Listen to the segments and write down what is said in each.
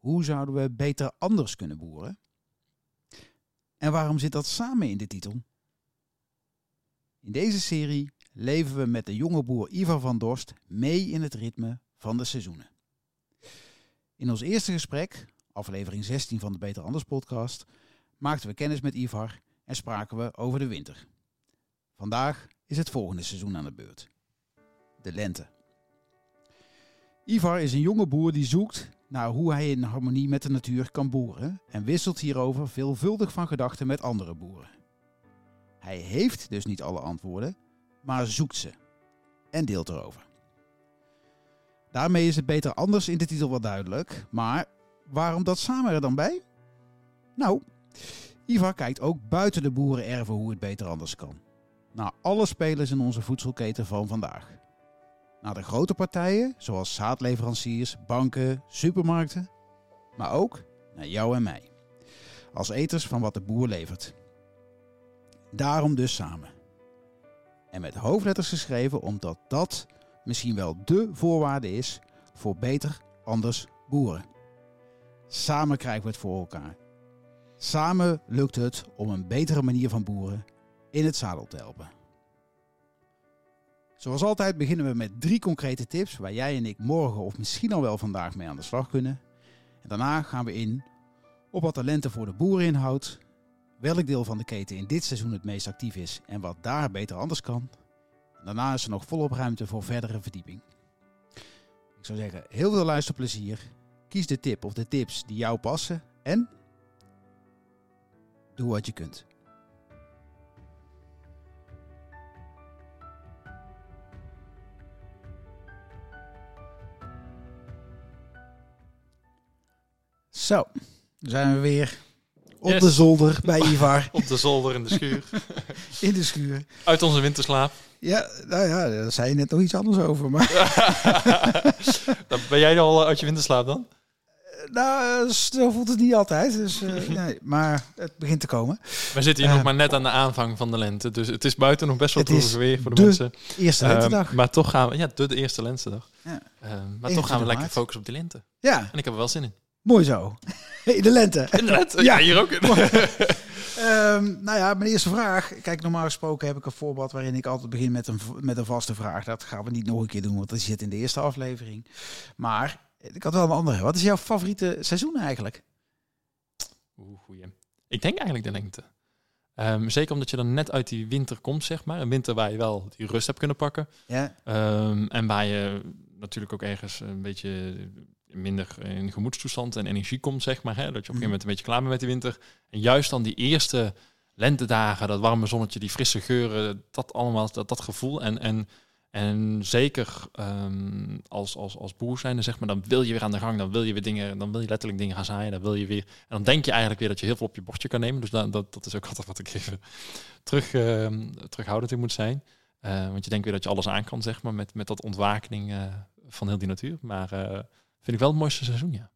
hoe zouden we beter anders kunnen boeren? En waarom zit dat samen in de titel? In deze serie leven we met de jonge boer Ivar van Dorst mee in het ritme van de seizoenen. In ons eerste gesprek, aflevering 16 van de Beter Anders podcast, maakten we kennis met Ivar en spraken we over de winter. Vandaag is het volgende seizoen aan de beurt. De lente. Ivar is een jonge boer die zoekt naar hoe hij in harmonie met de natuur kan boeren en wisselt hierover veelvuldig van gedachten met andere boeren. Hij heeft dus niet alle antwoorden, maar zoekt ze en deelt erover. Daarmee is het beter anders in de titel wel duidelijk, maar waarom dat samen er dan bij? Nou, Ivar kijkt ook buiten de boerenerven hoe het beter anders kan. Naar alle spelers in onze voedselketen van vandaag. Naar de grote partijen, zoals zaadleveranciers, banken, supermarkten. Maar ook naar jou en mij. Als eters van wat de boer levert. Daarom dus samen. En met hoofdletters geschreven omdat dat misschien wel dé voorwaarde is voor beter anders boeren. Samen krijgen we het voor elkaar. Samen lukt het om een betere manier van boeren in het zadel te helpen. Zoals altijd beginnen we met drie concrete tips waar jij en ik morgen of misschien al wel vandaag mee aan de slag kunnen. En daarna gaan we in op wat talenten voor de boeren inhoudt, welk deel van de keten in dit seizoen het meest actief is en wat daar beter anders kan. Daarna is er nog volop ruimte voor verdere verdieping. Ik zou zeggen, heel veel luisterplezier. Kies de tip of de tips die jou passen en doe wat je kunt. Zo, dan zijn we weer op Yes. de zolder bij Ivar Op de zolder in de schuur. in de schuur. Uit onze winterslaap. Ja, nou ja, daar zei je net nog iets anders over. Maar ben jij al uit je winterslaap dan? nou, eh, zo voelt het niet altijd. Dus, eh, nee, maar het begint te komen. We zitten hier Eh, nog maar net aan de aanvang van de lente. Dus het is buiten nog best wel droevig weer voor de, de mensen. Eerste Ehm, lentedag. maar toch gaan we... Ja, de, de eerste lentedag. Ja. Ehm, maar 21 toch gaan we lekker focussen op die lente. Ja, En ik heb er wel zin in. Mooi zo. Hey, de lente. Ja. ja, hier ook. Ehm, nou ja, mijn eerste vraag. Kijk, normaal gesproken heb ik een voorbeeld waarin ik altijd begin met een, met een vaste vraag. Dat gaan we niet nog een keer doen, want dat zit in de eerste aflevering. Maar ik had wel een andere. Wat is jouw favoriete seizoen eigenlijk? Oeh, goeie. Ik denk eigenlijk de lengte. Ehm, zeker omdat je dan net uit die winter komt, zeg maar. Een winter waar je wel die rust hebt kunnen pakken. Ja, Ehm, en waar je natuurlijk ook ergens een beetje minder in gemoedstoestand en energie komt, zeg maar. Hè? Dat je op een gegeven moment een beetje klaar bent met die winter. En juist dan die eerste lentedagen, dat warme zonnetje, die frisse geuren, dat allemaal, dat, dat gevoel. En, en, en zeker ehm, als, als, als boer zijnde, zeg maar, dan wil je weer aan de gang. Dan wil je weer dingen, dan wil je letterlijk dingen gaan zaaien. Dan wil je weer. En dan denk je eigenlijk weer dat je heel veel op je bordje kan nemen. Dus dat, dat, dat is ook altijd wat ik even terug, ehm, terughoudend in moet zijn. Eh, want je denkt weer dat je alles aan kan, zeg maar, met, met dat ontwakening eh, van heel die natuur. Maar eh, vind ik wel het mooiste seizoen, ja.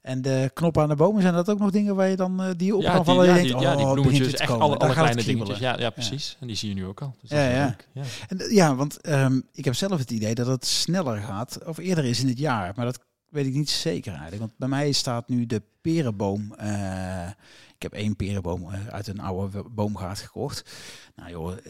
En de knoppen aan de bomen, zijn dat ook nog dingen waar je dan eh, die je op ja, kan die, vallen? ja, die, ja, die oh, bloemetjes, echt komen. alle, alle kleine dingetjes. Ja, ja, precies. En die zie je nu ook al. Dus Ja. Ja. En, eh, ja, want ehm, ik heb zelf het idee dat het sneller gaat, of eerder is in het jaar. Maar dat weet ik niet zeker eigenlijk. Want bij mij staat nu de perenboom. eh, ik heb één perenboom eh, uit een oude boomgaard gekocht. Nou joh, eh,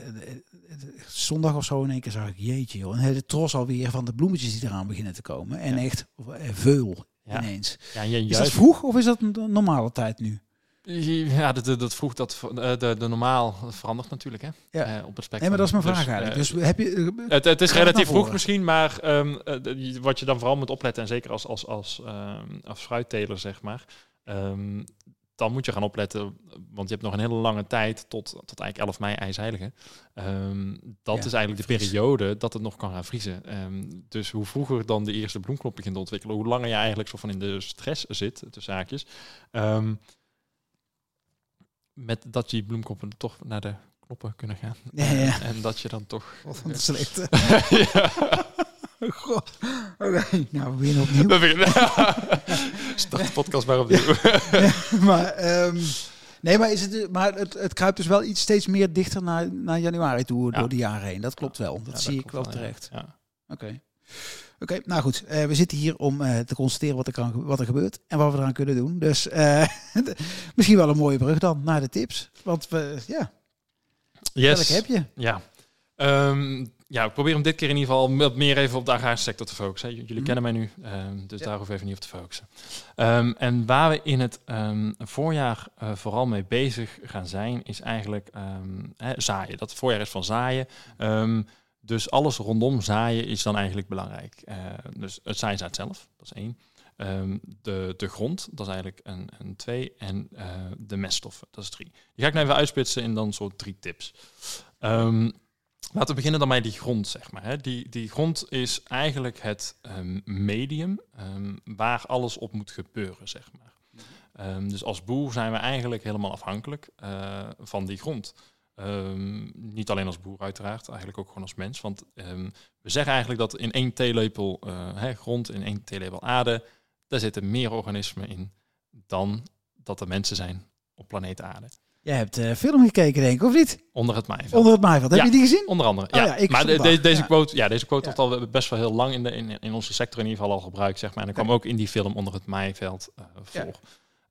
zondag of zo in één keer zag ik, jeetje joh, een hele tros alweer van de bloemetjes die eraan beginnen te komen. En Ja. echt veul Ja. ineens. Ja, en je Is dat juist, vroeg of is dat een normale tijd nu? Ja, dat, dat, dat vroeg dat eh, de, de normaal verandert natuurlijk, hè? Ja. Eh, op het spectrum. Nee, maar dat is mijn vraag Dus, eigenlijk. eh, Dus heb je... Het, het is relatief vroeg misschien, maar ehm, eh, wat je dan vooral moet opletten, en zeker als, als, als, ehm, als fruitteler, zeg maar, ehm, dan moet je gaan opletten, want je hebt nog een hele lange tijd tot, tot eigenlijk 11 mei ijsheilige. Dat Ja, is eigenlijk de periode dat het nog kan gaan vriezen. Dus hoe vroeger dan de eerste bloemknop begint te ontwikkelen, hoe langer je eigenlijk zo van in de stress zit, tussen haakjes. Ehm, met dat die bloemkoppen toch naar de knoppen kunnen gaan. Ja, ja. En dat je dan toch... Wat slechte. ja. God. Oké, nou, we beginnen opnieuw. Start de podcast maar opnieuw. maar, ehm, nee, maar, is het, maar het, het kruipt dus wel iets steeds meer dichter naar, naar januari toe door de jaren heen. Dat klopt wel. Dat zie ik wel terecht. Ja. Oké. Nou goed. Eh, we zitten hier om eh, te constateren wat er, kan, wat er gebeurt en wat we eraan kunnen doen. Dus eh, misschien wel een mooie brug dan naar de tips. Want we, ja, Yes. heb je? Ja. Ehm, ja, ik probeer hem dit keer in ieder geval wat meer even op de agrarische sector te focussen. Jullie Mhm. kennen mij nu, ehm, dus Ja. daar hoef ik even niet op te focussen. Ehm, en waar we in het voorjaar vooral mee bezig gaan zijn, is eigenlijk ehm, hè, zaaien. Dat voorjaar is van zaaien. Dus alles rondom zaaien is dan eigenlijk belangrijk. Eh, dus het zaaizaad zelf, dat is één. Ehm, de, de grond, dat is eigenlijk een, een twee. En eh, de meststoffen, dat is drie. Die ga ik nou even uitspitsen in dan soort drie tips. Ehm, laten we beginnen dan bij die grond, zeg maar. Hè. Die, die grond is eigenlijk het ehm, medium waar alles op moet gebeuren, zeg maar. Dus als boer zijn we eigenlijk helemaal afhankelijk eh, van die grond. Ehm, niet alleen als boer uiteraard, eigenlijk ook gewoon als mens. Want ehm, we zeggen eigenlijk dat in één theelepel eh, hè, grond, in één theelepel aarde, daar zitten meer organismen in dan dat er mensen zijn op planeet aarde. Jij hebt eh film gekeken, denk ik, of niet? Onder het maaiveld. Onder het maaiveld. Heb Ja. je die gezien? Onder andere. Oh ja. ja, ik maar de- deze ja. quote, ja, deze quote wordt al best wel heel lang in, de, in, in onze sector in ieder geval al gebruikt, zeg maar. En er kwam ook in die film onder het maaiveld eh, voor.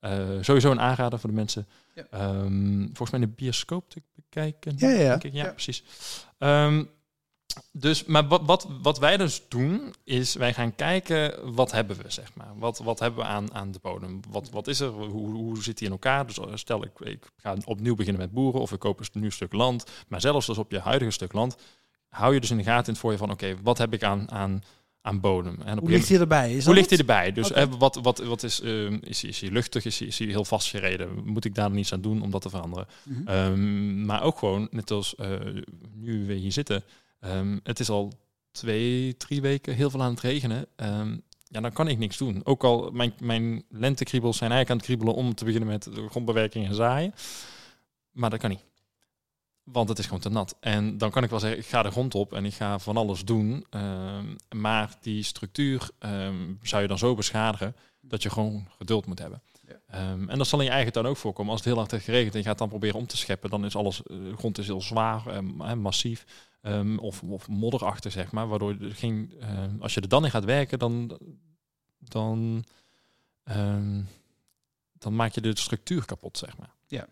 Eh, sowieso een aanrader voor de mensen. Ja. Ehm, volgens mij in de bioscoop te bekijken. Ja, ja, ja. precies. Ehm, dus, maar wat, wat, wat wij dus doen, is wij gaan kijken wat hebben we, zeg maar. Wat, wat hebben we aan, aan de bodem? Wat, wat is er? Hoe, hoe zit die in elkaar? Dus eh, stel, ik, ik ga opnieuw beginnen met boeren of ik koop een nieuw stuk land. Maar zelfs dus op je huidige stuk land, hou je dus in de gaten in het voor je van, oké, wat heb ik aan, aan, aan bodem? En Hoe ligt hij erbij? Is hoe ligt hij erbij? Dus eh, wat, wat, wat is, ehm, is, is hij luchtig? Is hij, is hij heel vastgereden? Moet ik daar dan iets aan doen om dat te veranderen? Mhm. Ehm, maar ook gewoon, net als eh, nu we hier zitten, ehm, het is al twee, drie weken heel veel aan het regenen. Ja, dan kan ik niks doen. Ook al mijn, mijn lentekriebels zijn eigenlijk aan het kriebelen om te beginnen met de grondbewerking en zaaien. Maar dat kan niet. Want het is gewoon te nat. En dan kan ik wel zeggen, ik ga de grond op en ik ga van alles doen. Ehm, maar die structuur ehm, zou je dan zo beschadigen dat je gewoon geduld moet hebben. Ja. Ehm, en dat zal in je eigen tuin ook voorkomen. Als het heel hard heeft geregend en je gaat dan proberen om te scheppen, dan is alles, eh, de grond is heel zwaar en massief. of, of modderachtig, zeg maar. Waardoor er geen, als je er dan in gaat werken, dan, dan, dan maak je de structuur kapot, zeg maar. Ja.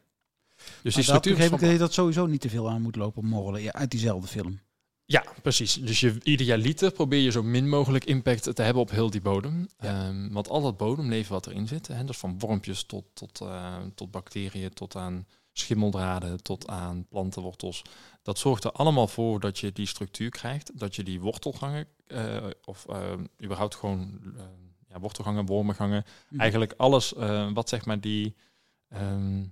Dus die dat structuur is begreep ik dat je dat sowieso niet te veel aan moet lopen morrelen ja, uit diezelfde film. Ja, precies. Dus je, ieder jaar liter probeer je zo min mogelijk impact te hebben op heel die bodem. Ja. Ehm, want al dat bodemleven wat erin zit, hè, dus van wormpjes tot, tot, eh, tot bacteriën, tot aan schimmeldraden, tot aan plantenwortels. Dat zorgt er allemaal voor dat je die structuur krijgt, dat je die wortelgangen, eh, of eh, überhaupt gewoon ja, wortelgangen, wormengangen, Mhm. eigenlijk alles wat zeg maar die, ehm,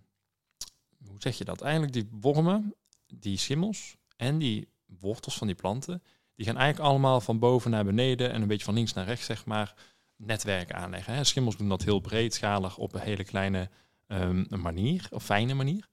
hoe zeg je dat? Eigenlijk die wormen, die schimmels en die wortels van die planten, die gaan eigenlijk allemaal van boven naar beneden en een beetje van links naar rechts, zeg maar, netwerken aanleggen. Hè. Schimmels doen dat heel breedschalig op een hele kleine ehm, manier, of fijne manier.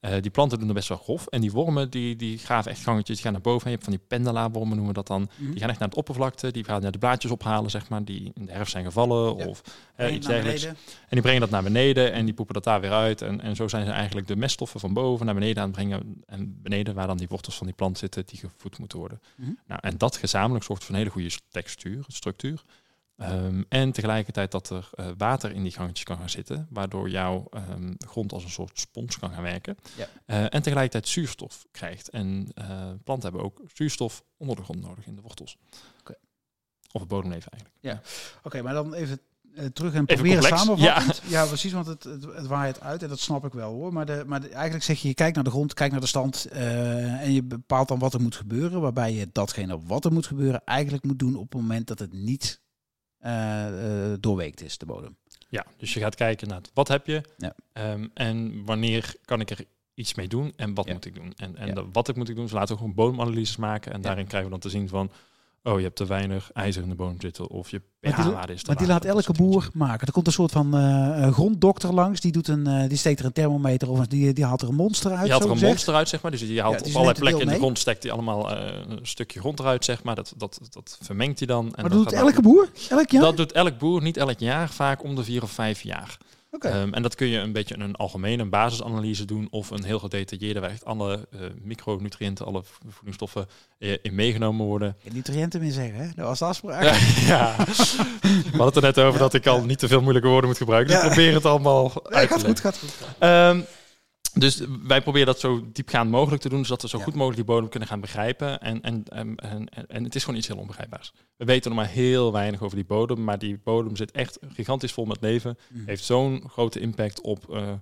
Eh, die planten doen dat best wel grof. En die wormen, die, die graven echt gangetjes, die gaan naar boven. En je hebt van die pendelaarwormen, noemen we dat dan. Mhm. Die gaan echt naar het oppervlakte, die gaan naar de blaadjes ophalen, zeg maar, die in de herfst zijn gevallen Ja. of eh, iets dergelijks. beneden. En die brengen dat naar beneden en die poepen dat daar weer uit. En, en zo zijn ze eigenlijk de meststoffen van boven naar beneden aan het brengen. En beneden, waar dan die wortels van die plant zitten, die gevoed moeten worden. Mhm. Nou, en dat gezamenlijk zorgt voor een hele goede textuur, structuur. Ehm, en tegelijkertijd dat er eh, water in die gangetjes kan gaan zitten, waardoor jouw ehm, grond als een soort spons kan gaan werken. Ja. Eh, en tegelijkertijd zuurstof krijgt. En eh, planten hebben ook zuurstof onder de grond nodig in de wortels. Of het bodemleven eigenlijk. Oké, maar dan even terug en proberen samenvattend. Ja. precies, want het, het, het waait uit en dat snap ik wel hoor. Maar, de, maar de- eigenlijk zeg je, je kijkt naar de grond, kijkt naar de stand en je bepaalt dan wat er moet gebeuren. Waarbij je datgene wat er moet gebeuren eigenlijk moet doen op het moment dat het niet doorweekt is, de bodem. Ja, dus je gaat kijken naar wat heb je Ja. ehm, en wanneer kan ik er iets mee doen en wat Ja. moet ik doen. En, en Ja. wat ik moet ik doen, ze laten we gewoon bodemanalyses maken en daarin krijgen we dan te zien van, oh je hebt te weinig ijzer in de bodem zitten of je die- pH-waarde is te Maar die laat elke boer maken. Er komt een soort van eh, gronddokter langs, die, doet een, eh, die steekt er een thermometer of die, die haalt er een monster uit. Je haalt er een monster uit, zeg maar. Dus je haalt Ja, dus op allerlei plekken in de grond, stekt hij allemaal eh, een stukje grond eruit, zeg maar. Dat, dat, dat vermengt hij dan. En Maar dat doet elke boer? Elk jaar? Dat doet elk boer, niet elk jaar, vaak om de vier of vijf jaar. Ehm, en dat kun je een beetje een algemene een basisanalyse doen of een heel gedetailleerde waar echt alle eh, micronutriënten, alle vo- voedingsstoffen eh, in meegenomen worden. Nutriënten meer zeggen, hè? Dat was de afspraak. ja, we hadden het er net over dat ik al niet te veel moeilijke woorden moet gebruiken. Dus probeer het allemaal uit te gaat goed, gaat goed. Ehm, dus wij proberen dat zo diepgaand mogelijk te doen, zodat we zo Ja. goed mogelijk die bodem kunnen gaan begrijpen. En, en, en, en, en, het is gewoon iets heel onbegrijpbaars. We weten nog maar heel weinig over die bodem, maar die bodem zit echt gigantisch vol met leven. Mhm. Heeft zo'n grote impact op, eh,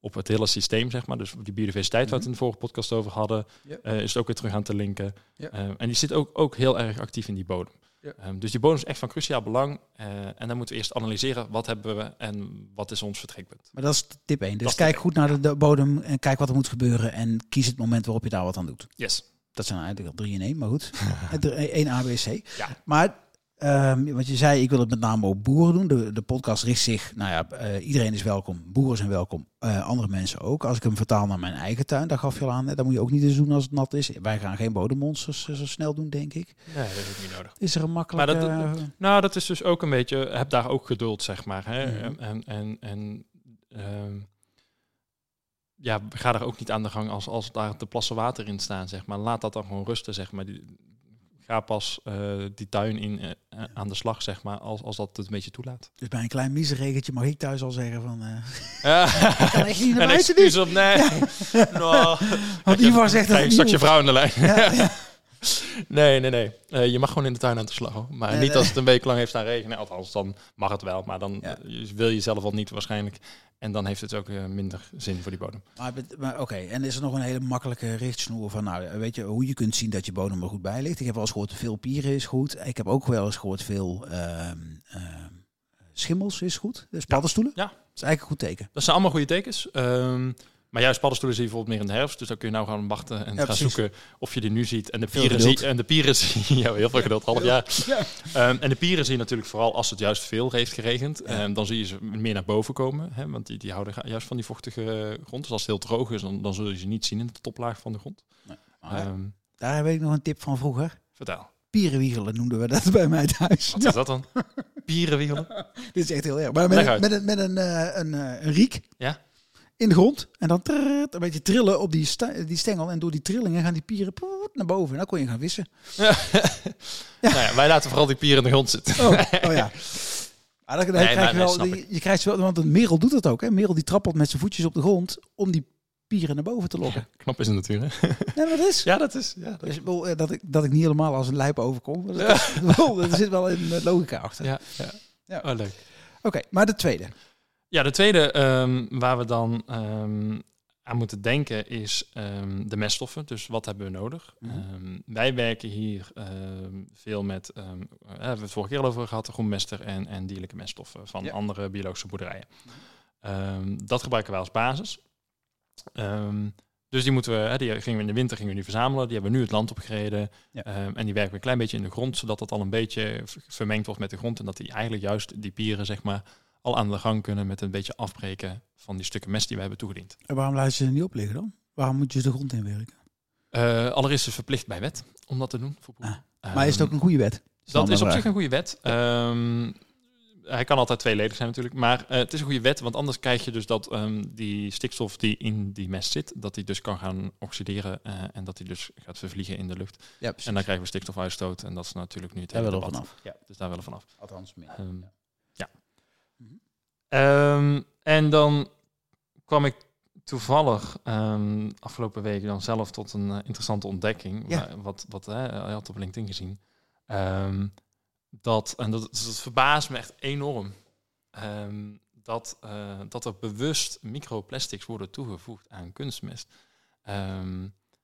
op het hele systeem, zeg maar. Dus die biodiversiteit waar we het in de vorige podcast over hadden, eh, is het ook weer terug aan te linken. Eh, en die zit ook, ook heel erg actief in die bodem. Ja. Ehm, dus die bodem is echt van cruciaal belang. eh, en dan moeten we eerst analyseren wat hebben we en wat is ons vertrekpunt. Maar dat is tip 1. Dus kijk goed naar de, de bodem en kijk wat er moet gebeuren. En kies het moment waarop je daar wat aan doet. Yes. Dat zijn eigenlijk al drie in één, maar goed. Eén A, B, C. Ja. Maar ehm, wat je zei, ik wil het met name op boeren doen. De, de podcast richt zich, nou ja, eh, iedereen is welkom. Boeren zijn welkom. eh, andere mensen ook. Als ik hem vertaal naar mijn eigen tuin, daar gaf je al aan. hè, Dan moet je ook niet eens doen als het nat is. Wij gaan geen bodemmonsters eh, zo snel doen, denk ik. Nee, dat is ook niet nodig. Is er een makkelijke... Maar dat- Nou, dat is dus ook een beetje, heb daar ook geduld, zeg maar. Hè? Mhm. En, en, en ehm, ja, ga er ook niet aan de gang als, als daar de plassen water in staan, zeg maar. Laat dat dan gewoon rusten, zeg maar. Die, ga pas eh, die tuin in eh, eh, aan de slag, zeg maar, als, als dat het een beetje toelaat. Dus bij een klein miseregentje mag ik thuis al zeggen van... eh Ja. kan echt niet naar Een buiten excuus op, nee. Nou, Want Ivar zegt dat straks je vrouw aan de lijn. Ja, ja. Nee, nee, nee. Je mag gewoon in de tuin aan de slag. hoor. Maar Nee, niet nee. als het een week lang heeft staan regenen. Althans, dan mag het wel. Maar dan Ja. wil je zelf al niet waarschijnlijk. En dan heeft het ook eh, minder zin voor die bodem. Maar, oké, en is er nog een hele makkelijke richtsnoer van, nou, weet je, hoe je kunt zien dat je bodem er goed bij ligt? Ik heb wel eens gehoord, veel pieren is goed. Ik heb ook wel eens gehoord, veel ehm, ehm, schimmels is goed. Dus paddenstoelen. Ja. Dat is eigenlijk een goed teken. Dat zijn allemaal goede tekens. Ehm, maar juist paddenstoelen zie je bijvoorbeeld meer in de herfst. Dus dan kun je nou gaan wachten en Ja, gaan precies. zoeken of je die nu ziet. En de pieren, geduld. zie, en de pieren zie ja, heel veel geduld, half jaar. Ja. Ehm, en de pieren zie je natuurlijk vooral als het juist veel heeft geregend. Ja. Ehm, dan zie je ze meer naar boven komen. Hè, want die, die houden juist van die vochtige grond. Dus als het heel droog is, dan, dan zul je ze niet zien in de toplaag van de grond. Maar Ehm, daar heb ik nog een tip van vroeger. vertel. Pierenwiegelen noemden we dat bij mij thuis. Wat is dat dan? Pierenwiegelen? Dit is echt heel erg. Maar een, met, een, met een, eh, een, eh, een riek Ja. In de grond. En dan trrrt, een beetje trillen op die, die stengel. En door die trillingen gaan die pieren naar boven. En dan kon je gaan vissen. Nou ja, wij laten vooral die pieren in de grond zitten. Oh, oh ja. Maar Nee, krijg je wel, die- je krijgt wel, want een merel doet dat ook. Hè? Een merel die trappelt met zijn voetjes op de grond om die pieren naar boven te lokken. Knap is het natuurlijk. hè? Nee, dat is. Ja, dat is. Ja, dat Dus, wel, eh, dat, ik, dat ik niet helemaal als een lijp overkom. Dat, is wel- er zit wel een eh, logica achter. ja, ja. Ja. Oh, leuk. Oké, maar de tweede. Ja, de tweede ehm, waar we dan ehm, aan moeten denken is ehm, de meststoffen. Dus wat hebben we nodig? Mhm. Wij werken hier veel met, ehm, eh, hebben we het vorige keer al over gehad, de groenmester en, en dierlijke meststoffen van Ja. andere biologische boerderijen. Ehm, dat gebruiken wij als basis. Dus die moeten we, hè, die gingen we in de winter gingen we die verzamelen. Die hebben we nu het land opgereden. Ja. En die werken we een klein beetje in de grond, zodat dat al een beetje vermengd wordt met de grond. En dat die eigenlijk juist die pieren, zeg maar, al aan de gang kunnen met een beetje afbreken van die stukken mest die we hebben toegediend. En waarom laten ze er niet op liggen dan? Waarom moet je de grond inwerken? Eh allereerst is het verplicht bij wet om dat te doen. Voor boeren. maar is het ook een goede wet? Dat is op vraag. zich een goede wet. Ehm, hij kan altijd tweeledig zijn natuurlijk. Maar eh, het is een goede wet, want anders krijg je dus dat ehm, die stikstof die in die mest zit, dat die dus kan gaan oxideren eh, en dat die dus gaat vervliegen in de lucht. Ja. En dan krijgen we stikstofuitstoot en dat is natuurlijk nu het Daar hele willen we debat. vanaf. Ja, Dus daar willen we vanaf. althans meer. Ehm, Ja. Ehm, en dan kwam ik toevallig ehm, afgelopen week dan zelf tot een eh, interessante ontdekking. Ja. Wa- Wat, wat hè, hij had op LinkedIn gezien. Ehm, dat, en dat, dat verbaast me echt enorm. dat, eh, dat er bewust microplastics worden toegevoegd aan kunstmest.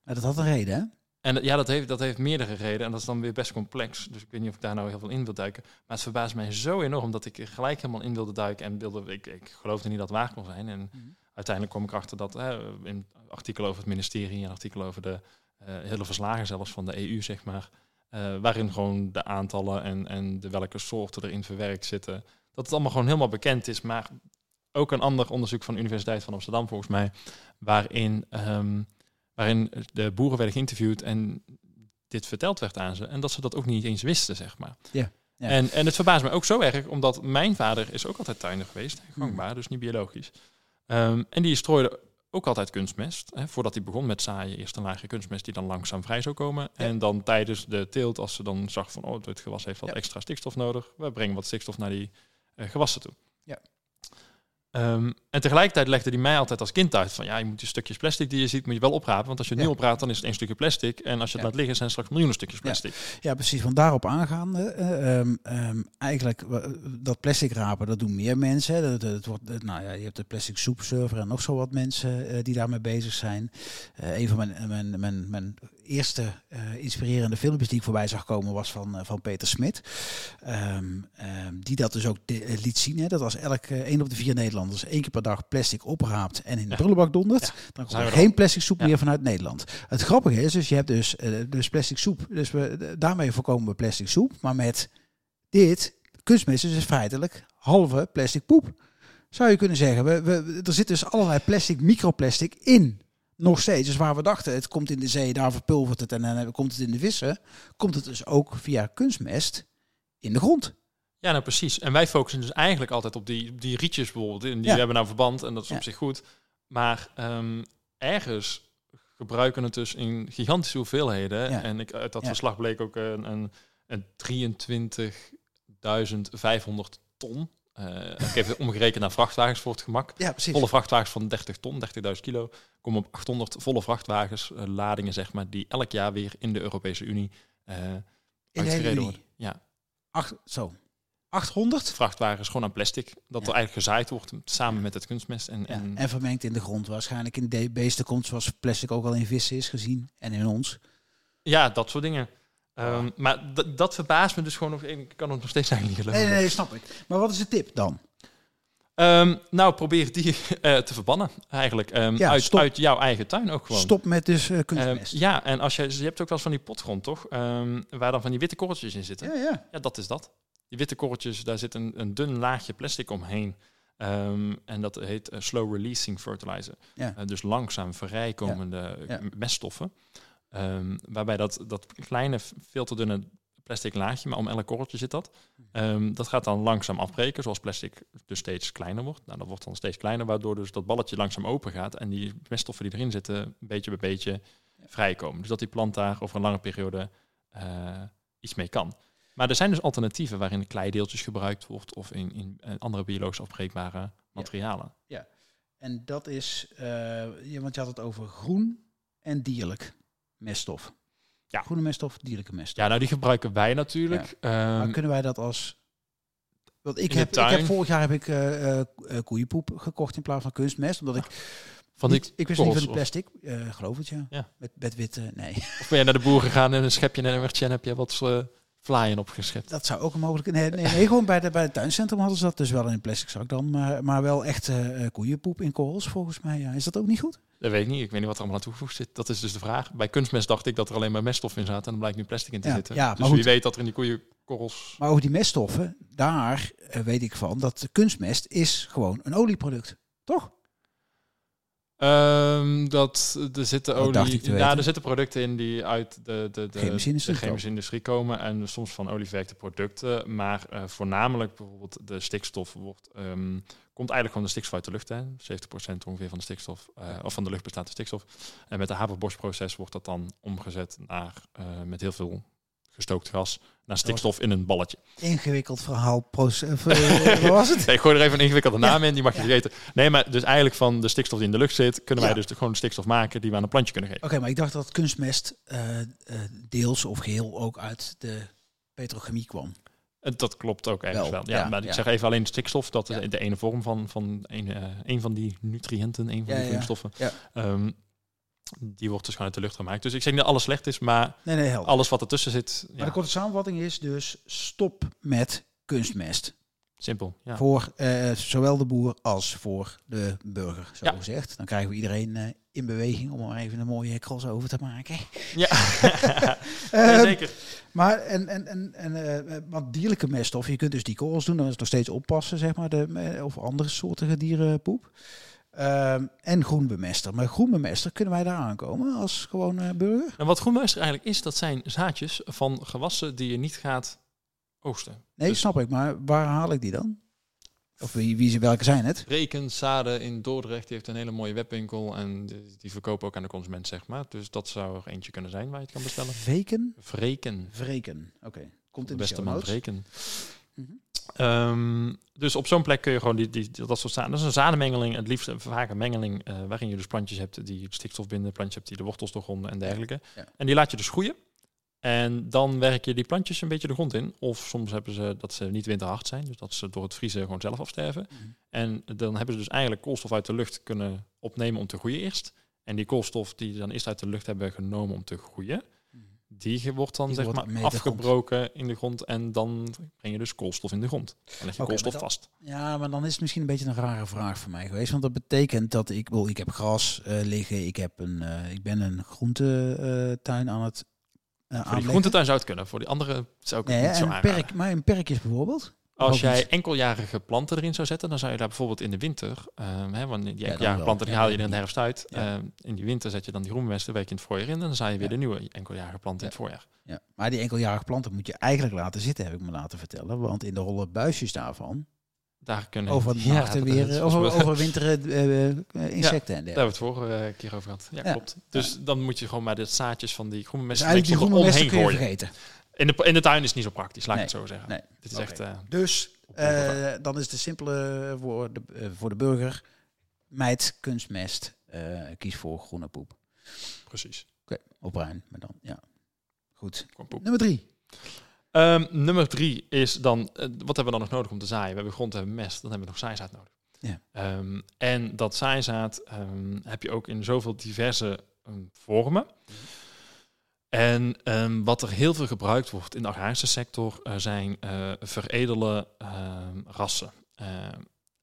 Maar dat had een reden, hè? En ja, dat heeft, dat heeft meerdere redenen. En dat is dan weer best complex. Dus ik weet niet of ik daar nou heel veel in wil duiken. Maar het verbaast mij zo enorm dat ik gelijk helemaal in wilde duiken. En wilde, ik, ik geloofde niet dat het waar kon zijn. En uiteindelijk kwam ik erachter dat hè, in artikelen over het ministerie en artikelen over de eh, hele verslagen zelfs van de EU, zeg maar. eh, waarin gewoon de aantallen en, en de welke soorten erin verwerkt zitten. Dat het allemaal gewoon helemaal bekend is. Maar ook een ander onderzoek van de Universiteit van Amsterdam, volgens mij. Waarin, ehm, waarin de boeren werden geïnterviewd en dit verteld werd aan ze. En dat ze dat ook niet eens wisten, zeg maar. Ja. Ja. En, en het verbaast me ook zo erg, omdat mijn vader is ook altijd tuinder geweest. Gangbaar, dus niet biologisch. Ehm, en die strooide ook altijd kunstmest. Hè, voordat hij begon met zaaien, eerst een laagje kunstmest die dan langzaam vrij zou komen. Ja. En dan tijdens de teelt, als ze dan zag van, oh, dit gewas heeft wat Ja. extra stikstof nodig. We brengen wat stikstof naar die eh, gewassen toe. Ja. Ehm, en tegelijkertijd legde hij mij altijd als kind uit van, ja, je moet die stukjes plastic die je ziet, moet je wel oprapen. Want als je het Ja. nu opraapt, dan is het één stukje plastic. En als je het Ja. laat liggen, zijn het straks miljoenen stukjes plastic. Ja, precies. Van daarop aangaande. eh, ehm, ehm, eigenlijk, dat plastic rapen, dat doen meer mensen. Dat, het wordt, nou ja, je hebt de plastic soepserver en nog zo wat mensen eh, die daarmee bezig zijn. Eh, een van mijn, mijn, mijn, mijn eerste eh, inspirerende filmpjes die ik voorbij zag komen was van, eh, van Peter Smit. Ehm, ehm, die dat dus ook de- eh, liet zien. Hè, dat als elk één op de vier Nederlanders één keer per dag plastic opraapt en in de Ja. prullenbak dondert, Ja, dan komt er geen plastic soep Ja. meer vanuit Nederland. Het grappige is, dus je hebt dus, dus plastic soep. Dus we, daarmee voorkomen we plastic soep. Maar met dit, kunstmest is dus feitelijk halve plastic poep. Zou je kunnen zeggen. We, we, er zit dus allerlei plastic, microplastic in. Nog steeds. Dus waar we dachten, het komt in de zee, daar verpulvert het en dan komt het in de vissen. Komt het dus ook via kunstmest in de grond. Ja, nou precies. En wij focussen dus eigenlijk altijd op die, die rietjes bijvoorbeeld. En die Ja. hebben nou verband en dat is Ja. op zich goed. Maar ehm, ergens gebruiken het dus in gigantische hoeveelheden. Ja. En ik, uit dat verslag bleek ook een, een, een 23.500 ton. Eh, ik heb het omgerekend naar vrachtwagens voor het gemak. Ja, precies. Volle vrachtwagens van 30 ton, 30.000 kilo, komen op 800 volle vrachtwagens, eh, ladingen zeg maar, die elk jaar weer in de Europese Unie eh in de worden. Ja, Acht, zo. 800? vrachtwagens gewoon aan plastic. Dat Ja. er eigenlijk gezaaid wordt samen met het kunstmest. En, Ja, en, en vermengd in de grond. Waarschijnlijk in de beesten komt zoals plastic ook al in vissen is gezien. En in ons. ja, dat soort dingen. Ehm, Maar d- dat verbaast me dus gewoon nog. Ik kan het nog steeds eigenlijk niet Nee, geloven. nee, nee, snap ik. Maar wat is de tip dan? Ehm, nou, probeer die eh, te verbannen eigenlijk. Ehm, Ja, uit, uit jouw eigen tuin ook gewoon. Stop met dus eh, kunstmest. ja, en als je, je hebt ook wel eens van die potgrond, toch? Waar dan van die witte korreltjes in zitten. ja, ja. Ja, dat is dat. Die witte korreltjes, daar zit een, een dun laagje plastic omheen. En dat heet eh, slow releasing fertilizer. Ja. Dus langzaam vrijkomende Ja. meststoffen. Ehm, waarbij dat, dat kleine, veel te dunne plastic laagje, maar om elk korreltje zit dat. ehm, dat gaat dan langzaam afbreken, zoals plastic dus steeds kleiner wordt. Nou, dat wordt dan steeds kleiner, waardoor dus dat balletje langzaam open gaat. En die meststoffen die erin zitten, beetje bij beetje vrijkomen. Dus dat die plant daar over een lange periode eh, iets mee kan. Maar er zijn dus alternatieven waarin kleideeltjes gebruikt wordt of in, in eh, andere biologisch afbreekbare materialen. En dat is, eh, ja, want je had het over groen en dierlijk meststof. Ja. Groene meststof, dierlijke meststof. Ja, nou die gebruiken wij natuurlijk. maar Ehm, kunnen wij dat als... Want ik heb, ik heb vorig jaar heb ik eh, eh, eh, koeienpoep gekocht in plaats van kunstmest. Omdat ik van die niet, ik wist niet van die plastic. eh geloof het ja. Ja. Met, met witte, nee. Of ben je naar de boer gegaan en een schepje en een en heb je wat uh, vlaaien opgeschept? Dat zou ook een mogelijkheid. Nee, nee, nee, gewoon bij, de, bij het tuincentrum hadden ze dat dus wel in een plastic zak dan. Maar, maar wel echt eh, koeienpoep in korrels volgens mij. Ja. Is dat ook niet goed? Dat weet ik niet. Ik weet niet wat er allemaal aan toegevoegd zit. Dat is dus de vraag. Bij kunstmest dacht ik dat er alleen maar meststof in zat en dan blijkt nu plastic in te Ja, zitten. ja, dus maar wie goed. weet dat er in die koeienkorrels... Maar over die meststoffen, daar eh, weet ik van dat de kunstmest is gewoon een olieproduct. Toch? Um, dat er zitten olie. Ja, er zitten producten in die uit de, de, de, Chemische industrie de chemische industrie komen en soms van olieverwerkte producten. Maar uh, voornamelijk bijvoorbeeld de stikstof wordt, um, komt eigenlijk gewoon de stikstof uit de lucht. Hè. 70% ongeveer van de stikstof, uh, of van de lucht bestaat uit stikstof. En met de Haber-Bosch-proces wordt dat dan omgezet naar uh, met heel veel gestookt gas naar stikstof in een balletje. Ingewikkeld verhaal. Wat was het? nee, gooi er even een ingewikkelde naam ja. in, die mag je ja. vergeten. Nee, maar dus eigenlijk van de stikstof die in de lucht zit, kunnen wij Ja. dus de, gewoon de stikstof maken die we aan een plantje kunnen geven. Oké, maar ik dacht dat kunstmest uh, uh, deels of geheel ook uit de petrochemie kwam. Eh, Dat klopt ook ergens wel. Wel, Ja, ja, maar ik ja. zeg even alleen stikstof, dat is Ja. de ene vorm van, van een, eh, een van die nutriënten, een van die ja. grondstoffen. Die wordt dus gewoon uit de lucht gemaakt. Dus ik zeg niet dat alles slecht is, maar Nee, nee, helder. alles wat ertussen zit, Maar ja, de korte samenvatting is dus stop met kunstmest. simpel. Ja. Voor eh, zowel de boer als voor de burger, zo Ja. gezegd. Dan krijgen we iedereen eh, in beweging om er even een mooie crossover te maken. Ja. Ja, zeker. Maar en, en, en, en wat dierlijke meststoffen, je kunt dus die korrels doen, dan is het nog steeds oppassen, zeg maar, de, of andere soorten dierenpoep. Ehm, en groenbemester. Maar groenbemester, kunnen wij daar aankomen als gewoon eh, burger? En wat groenmeister eigenlijk is, dat zijn zaadjes van gewassen die je niet gaat oogsten. Nee, Dus- snap ik. Maar waar haal ik die dan? Of wie, wie, welke zijn het? Reken Sade in Dordrecht die heeft een hele mooie webwinkel en die, die verkopen ook aan de consument, zeg maar. Dus dat zou er eentje kunnen zijn waar je het kan bestellen. Veken? Vreken. Vreken. Oké. Komt in de beste show man notes. Ehm, dus op zo'n plek kun je gewoon die, die, dat soort zaden. Dat is een zadenmengeling, het liefst een vaak een mengeling eh, waarin je dus plantjes hebt die stikstof binden, plantjes hebt die de wortels doorgronden en dergelijke. ja. En die laat je dus groeien. En dan werk je die plantjes een beetje de grond in. Of soms hebben ze dat ze niet winterhard zijn, dus dat ze door het vriezen gewoon zelf afsterven. Mhm. En dan hebben ze dus eigenlijk koolstof uit de lucht kunnen opnemen om te groeien eerst. En die koolstof die ze dan eerst uit de lucht hebben genomen om te groeien, die wordt dan Die zeg wordt maar de afgebroken in de grond. En dan breng je dus koolstof in de grond. Dan leg je koolstof vast. Ja, maar dan is het misschien een beetje een rare vraag voor mij geweest. Want dat betekent dat ik, wel, ik heb gras eh, liggen, ik, heb een, eh, ik ben een groentetuin aan het eh Voor die groentetuin zou het kunnen. Voor die andere zou ik Nee, niet zo en een aanraden. perk, maar een perk is bijvoorbeeld. Als Ook jij enkeljarige planten erin zou zetten, dan zou je daar bijvoorbeeld in de winter, ehm hè, want die enkeljarige wel. planten die Ja, haal je in de herfst uit. Ja. Ehm, in die winter zet je dan die groenmesten, werk je in het voorjaar in en dan zaai je weer Ja. de nieuwe enkeljarige planten in het voorjaar. Ja. Maar die enkeljarige planten moet je eigenlijk laten zitten, heb ik me laten vertellen. Want in de holle buisjes daarvan Daar kunnen dat- weer, dat- over, overwinteren eh, eh, insecten en Daar dergelijke. hebben we het vorige eh, keer over gehad. Ja, Ja. klopt. Dus dan moet je gewoon maar de zaadjes van die groene Dus eigenlijk die omheen kun je gooien. vergeten. In de, in de tuin is het niet zo praktisch, laat Nee, ik het zo zeggen. nee. Dit is echt... eh, Dus eh, dan is de simpele voor de, eh, voor de burger, meid, kunstmest, eh, kies voor groene poep. precies. Oké, op bruin, maar dan, ja. Goed. Nummer drie. Ehm, nummer drie is dan, wat hebben we dan nog nodig om te zaaien? We hebben grond, we hebben mest, dan hebben we nog zaaizaad nodig. Ja. Ehm, en dat zaaizaad ehm, heb je ook in zoveel diverse vormen. En ehm, wat er heel veel gebruikt wordt in de agrarische sector eh, zijn eh, veredele ehm, rassen. Ehm,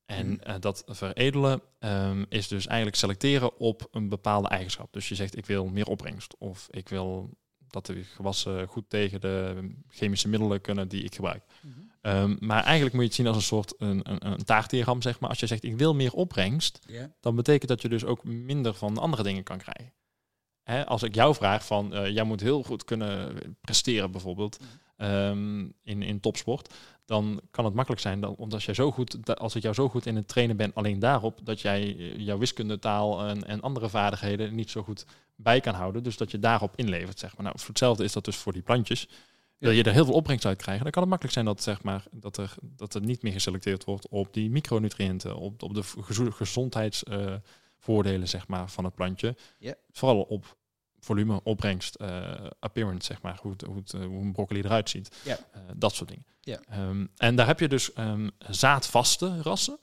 en Mhm. eh, dat veredelen is dus eigenlijk selecteren op een bepaalde eigenschap. Dus je zegt ik wil meer opbrengst of ik wil dat de gewassen goed tegen de chemische middelen kunnen die ik gebruik. Ehm, maar eigenlijk moet je het zien als een soort een, een, een taartdiagram, zeg maar. Als je zegt ik wil meer opbrengst, dan betekent dat je dus ook minder van andere dingen kan krijgen. Hè, als ik jou vraag van, eh, jij moet heel goed kunnen presteren bijvoorbeeld ehm, in, in topsport, dan kan het makkelijk zijn, dat, omdat jij zo goed, als ik jou zo goed in het trainen ben, alleen daarop, dat jij eh, jouw wiskundetaal en, en andere vaardigheden niet zo goed bij kan houden, dus dat je daarop inlevert, zeg maar. Nou, voor hetzelfde is dat dus voor die plantjes. Wil je er heel veel opbrengst uit krijgen, dan kan het makkelijk zijn dat, zeg maar, dat, er, dat er niet meer geselecteerd wordt op die micronutriënten, op, op de gezondheidsvoordelen zeg maar, van het plantje. Vooral op volume, opbrengst, eh, appearance, zeg maar, hoe, het, hoe, het, eh, hoe een broccoli eruit ziet. Ja. Eh, dat soort dingen. Ja. Ehm, en daar heb je dus ehm, zaadvaste rassen.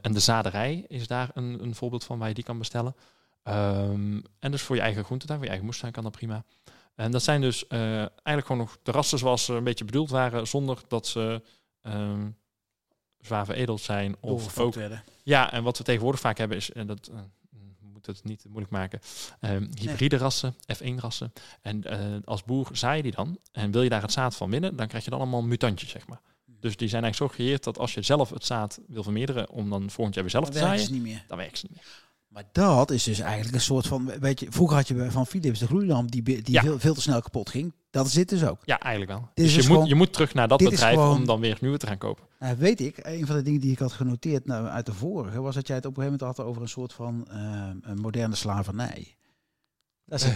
En de zaderij is daar een, een voorbeeld van waar je die kan bestellen. Ehm, en dus voor je eigen groentetuin, voor je eigen moestuin kan dat prima. En dat zijn dus eigenlijk gewoon nog de rassen zoals ze een beetje bedoeld waren, zonder dat ze ehm, zwaar veredeld zijn. Of ook, werden. ja, en wat we tegenwoordig vaak hebben is, en dat we moeten het niet moeilijk maken, ehm, hybride rassen, F1-rassen. En eh, als boer zaai je die dan en wil je daar het zaad van winnen, dan krijg je dan allemaal mutantjes, zeg maar. Dus die zijn eigenlijk zo gecreëerd dat als je zelf het zaad wil vermeerderen om dan volgend jaar weer zelf Dat te zaaien, niet meer. dan werkt ze niet meer. Maar dat is dus eigenlijk een soort van, weet je, vroeger had je van Philips de gloeilamp die, die Ja. veel, veel te snel kapot ging. Dat is dit dus ook. Ja, eigenlijk wel. Dit dus je, moet, je moet terug naar dat bedrijf gewoon- om dan weer nieuwe te gaan kopen. Nou, weet ik, een van de dingen die ik had genoteerd nou, uit de vorige, was dat jij het op een gegeven moment had over een soort van eh, een moderne slavernij. Dat is,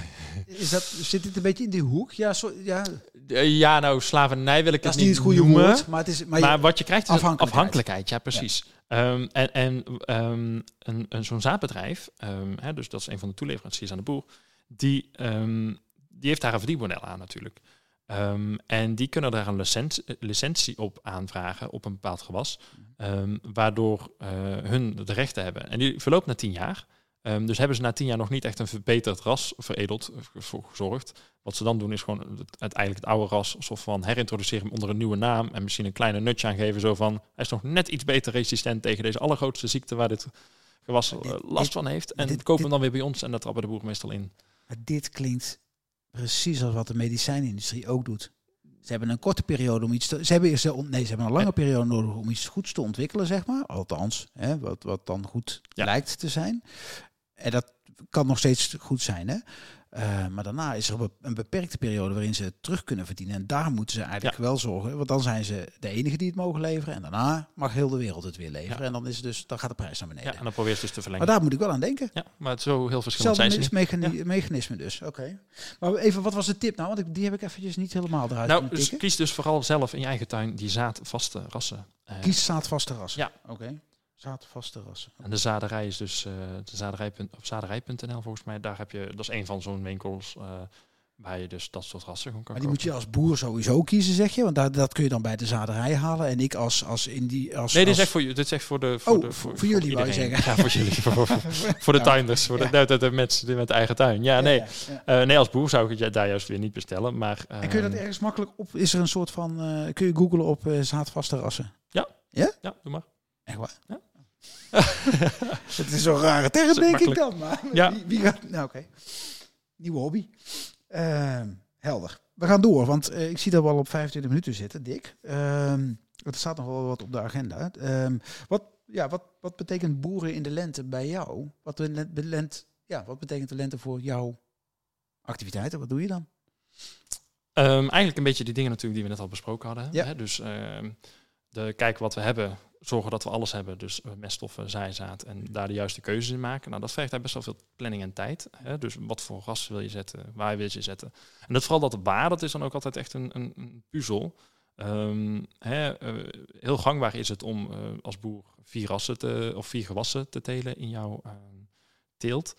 is dat, zit dit een beetje in die hoek? Ja, zo, ja Eh, ja, nou, slavernij wil ik dat het is niet het goede noemen. woord, maar het is... Maar, Maar, je- wat je krijgt is afhankelijkheid. Ja, precies. Ehm, en en ehm, een, een, zo'n zaadbedrijf, ehm, hè, dus dat is een van de toeleveranciers aan de boer, die, ehm, die heeft daar een verdienmodel aan natuurlijk. Ehm, en die kunnen daar een licentie, licentie op aanvragen op een bepaald gewas, ehm, waardoor eh, hun de rechten hebben. En die verloopt na tien jaar. Ehm, dus hebben ze na tien jaar nog niet echt een verbeterd ras veredeld, eh, voor gezorgd. Wat ze dan doen is gewoon het, het, oude ras soort van herintroduceren onder een nieuwe naam. En misschien een kleine nutje aangeven. Zo van, hij is nog net iets beter resistent tegen deze allergrootste ziekte waar dit gewas eh, dit- last dit- van heeft. En dit- kopen hem dan weer bij ons en dat trappen de boeren meestal in. maar dit klinkt precies als wat de medicijnindustrie ook doet. Ze hebben een korte periode om iets te... Ze hebben, ze, nee, ze hebben een lange periode nodig om iets goeds te ontwikkelen, zeg maar. Althans, hè, wat, wat dan goed Ja. lijkt te zijn. En dat kan nog steeds goed zijn, hè. Eh, maar daarna is er een beperkte periode waarin ze terug kunnen verdienen. En daar moeten ze eigenlijk wel zorgen. Want dan zijn ze de enige die het mogen leveren. En daarna mag heel de wereld het weer leveren. Ja. En dan, is het dus, dan gaat de prijs naar beneden. Ja, en dan probeer je dus te maar verlengen. daar moet ik wel aan denken. Ja, maar het is zo heel verschillend Hetzelfde zijn ze mechanisme dus. Oké. Maar even, wat was de tip nou? Want ik, die heb ik eventjes niet helemaal eruit Nou, dus kies dus vooral zelf in je eigen tuin die zaadvaste rassen. Eh, Kies zaadvaste rassen. Ja. Oké. Zaadvaste rassen. En de zaderij is dus eh de zaderij. Op zaderij.nl volgens mij. Daar heb je, dat is een van zo'n winkels eh, waar je dus dat soort rassen gewoon kan Maar die moet je als boer sowieso kiezen, zeg je? Want daar, dat kun je dan bij de zaderij halen. En ik als, als in die... Als, Nee, dit is echt voor, dit is echt voor de voor, Oh, de, voor- voor jullie iedereen. zeggen. Ja, voor jullie. Voor, voor, voor de Ja. tuinders. Voor de, Ja. de, de, de mensen met eigen tuin. Ja, Ja, nee. ja, ja. Eh, nee, als boer zou ik het ja, daar juist weer niet bestellen. Maar, En kun je dat ehm, ergens makkelijk op... Is er een soort van... kun je googlen op zaadvaste rassen? Ja, doe maar. Echt waar? Ja. Het is zo'n rare term, denk ik dan. Maar Ja. wie, wie gaat... Nou, oké. Nieuwe hobby. Ehm, helder. We gaan door, want eh, ik zie dat we al op 25 minuten zitten, Dick. Ehm er staat nog wel wat op de agenda. Ehm, wat, ja, wat, wat betekent boeren in de lente bij jou? Wat, de len- de lent, ja, wat betekent de lente voor jouw activiteiten? Wat doe je dan? Eigenlijk een beetje die dingen natuurlijk die we net al besproken hadden. Ja. Hè? Dus de, kijken wat we hebben, zorgen dat we alles hebben. Dus eh, meststoffen, zaaizaad en daar de juiste keuzes in maken. Nou, dat vergt eigenlijk best wel veel planning en tijd. Hè? Dus wat voor ras wil je zetten, waar wil je ze zetten. En dat vooral dat waar, dat is dan ook altijd echt een, een, een puzzel. Ehm, hè, eh, heel gangbaar is het om eh, als boer vier rassen te, of vier gewassen te telen in jouw ehm, teelt.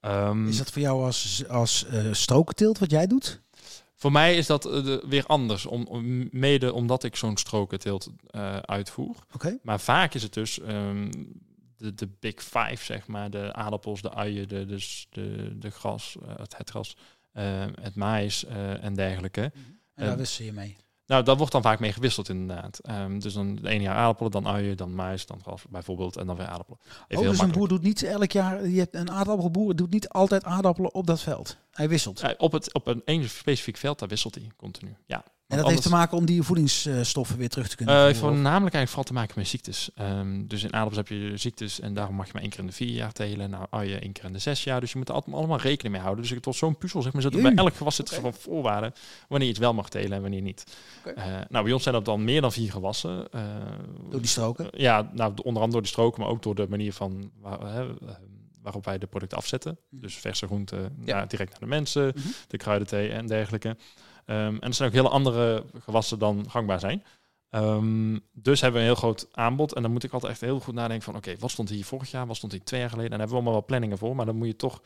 Ehm, Is dat voor jou als, als strokenteelt wat jij doet? Voor mij is dat eh, weer anders, om, om- mede omdat ik zo'n strokenteelt eh uitvoer. Maar vaak is het dus ehm, de, de big five, zeg maar. De aardappels, de uien, de, de, s- de, de gras, eh, het, het gras, het maïs en dergelijke. En daar Ehm, wissel je mee. Nou, daar wordt dan vaak mee gewisseld inderdaad. Ehm, dus dan de ene jaar aardappelen, dan uien, dan mais, dan gras bijvoorbeeld en dan weer aardappelen. Even Oh, dus een boer doet niet elk jaar... Je hebt een aardappelboer doet niet altijd aardappelen op dat veld. Hij wisselt. Ja, op, het, op een één specifiek veld, daar wisselt hij continu. Ja. En dat heeft te maken om die voedingsstoffen weer terug te kunnen Uh, of- voornamelijk eigenlijk vooral te maken met ziektes. Ehm, dus in aardappels heb je ziektes en daarom mag je maar één keer in de vier jaar telen. Nou, uien één keer in de zes jaar. Dus je moet er altijd allemaal rekening mee houden. Dus het wordt zo'n puzzel, zeg maar. Zit bij elk gewas zitten Oké. van voorwaarden wanneer je het wel mag telen en wanneer niet. Eh, nou, bij ons zijn dat dan meer dan vier gewassen. eh, Door die stroken? ja, nou, onder andere door de stroken, maar ook door de manier van waar, waarop wij de producten afzetten. Mhm. Dus verse groenten Ja. naar- direct naar de mensen, Mhm. de kruidenthee en dergelijke. Ehm, en er zijn ook hele andere gewassen dan gangbaar zijn. Ehm, dus hebben we een heel groot aanbod. En dan moet ik altijd echt heel goed nadenken van... oké, wat stond hier vorig jaar? Wat stond hier twee jaar geleden? En daar hebben we allemaal wel planningen voor. Maar dan moet je toch...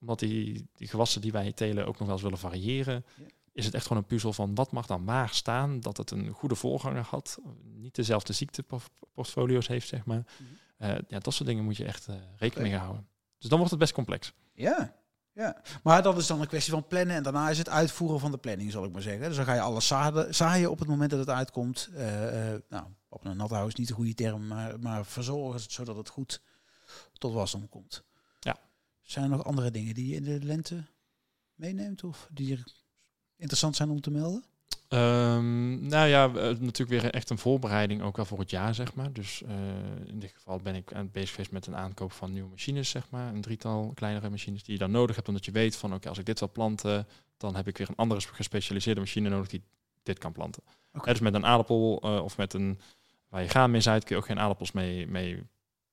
omdat die, die gewassen die wij telen ook nog wel eens willen variëren... Ja. is het echt gewoon een puzzel van... wat mag dan waar staan? Dat het een goede voorganger had. Niet dezelfde ziekteportfolio's heeft, zeg maar. Mhm. Eh, ja, dat soort dingen moet je echt eh, rekening mee houden. Dus dan wordt het best complex. Ja. ja. Maar dat is dan een kwestie van plannen. En daarna is het uitvoeren van de planning, zal ik maar zeggen. Dus dan ga je alles zaaien, zaaien op het moment dat het uitkomt. Eh, eh, nou, op een nat houden is niet de goede term. Maar, maar verzorgen zodat het goed tot wasdom komt. Ja. Zijn er nog andere dingen die je in de lente meeneemt? Of die er interessant zijn om te melden? Ehm, nou ja, eh, natuurlijk weer echt een voorbereiding ook wel voor het jaar, zeg maar. Dus eh, in dit geval ben ik aan het bezig geweest met een aankoop van nieuwe machines, zeg maar. Een drietal kleinere machines die je dan nodig hebt, omdat je weet van, oké, als ik dit wil planten, dan heb ik weer een andere gespecialiseerde machine nodig die dit kan planten. Hè, dus met een aardappel eh, of met een, waar je graan mee zaait, kun je ook geen aardappels mee, mee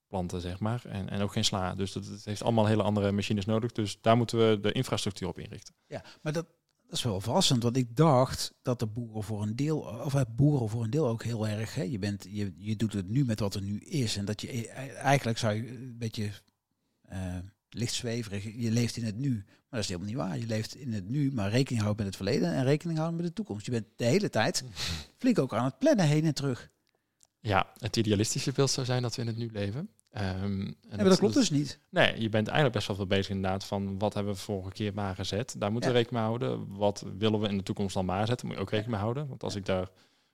planten, zeg maar. En, en ook geen sla. Dus dat, het heeft allemaal hele andere machines nodig. Dus daar moeten we de infrastructuur op inrichten. Ja, maar dat, dat is wel verrassend, want ik dacht dat de boeren voor een deel, of het boeren voor een deel ook heel erg, hè, je, bent, je, je doet het nu met wat er nu is. En dat je e- eigenlijk zou je een beetje eh licht zweverig, je leeft in het nu. Maar dat is helemaal niet waar. Je leeft in het nu, maar rekening houden met het verleden en rekening houden met de toekomst. Je bent de hele tijd flink ook aan het plannen heen en terug. Ja, het idealistische beeld zou zijn dat we in het nu leven. Ehm, en Ja, maar dat klopt dus niet. Nee, je bent eigenlijk best wel veel bezig inderdaad van wat hebben we vorige keer maar gezet. Daar moeten we rekening mee houden. Wat willen we in de toekomst dan maar zetten? Moet je ook rekening mee houden. Want als ik daar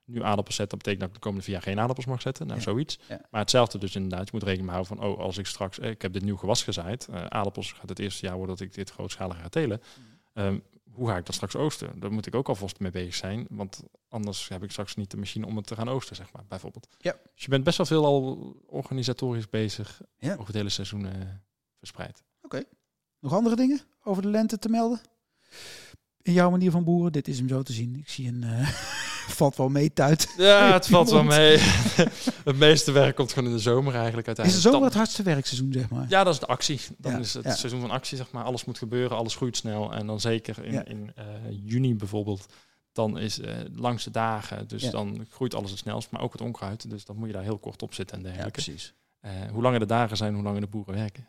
nu aardappels zet, dat betekent dat ik de komende vier jaar geen aardappels mag zetten. Nou, Ja. zoiets. Maar hetzelfde dus inderdaad. Je moet rekening mee houden van, oh, als ik straks, eh, ik heb dit nieuw gewas gezaaid. eh, aardappels gaat het eerste jaar worden dat ik dit grootschalig ga telen. Ehm, hoe ga ik dat straks oosten? Daar moet ik ook alvast mee bezig zijn. Want anders heb ik straks niet de machine om het te gaan oosten, zeg maar, bijvoorbeeld. Ja. Dus je bent best wel veel al organisatorisch bezig Ja. over het hele seizoen eh, verspreid. Nog andere dingen over de lente te melden? In jouw manier van boeren, dit is hem zo te zien. Ik zie een... eh, valt wel mee tuit. Ja, het valt wel mee. het meeste werk komt gewoon in de zomer eigenlijk Is uiteindelijk. zo Dan- het hardste werkseizoen, zeg maar? Ja, dat is de actie. Dan Ja, is het ja. seizoen van actie, zeg maar. Alles moet gebeuren, alles groeit snel. En dan zeker in, Ja. in eh, juni bijvoorbeeld, dan is langste dagen. Dus dan groeit alles het snelst, maar ook het onkruid. Dus dan moet je daar heel kort op zitten en Ja, dergelijke. precies. Eh, hoe langer de dagen zijn, hoe langer de boeren werken.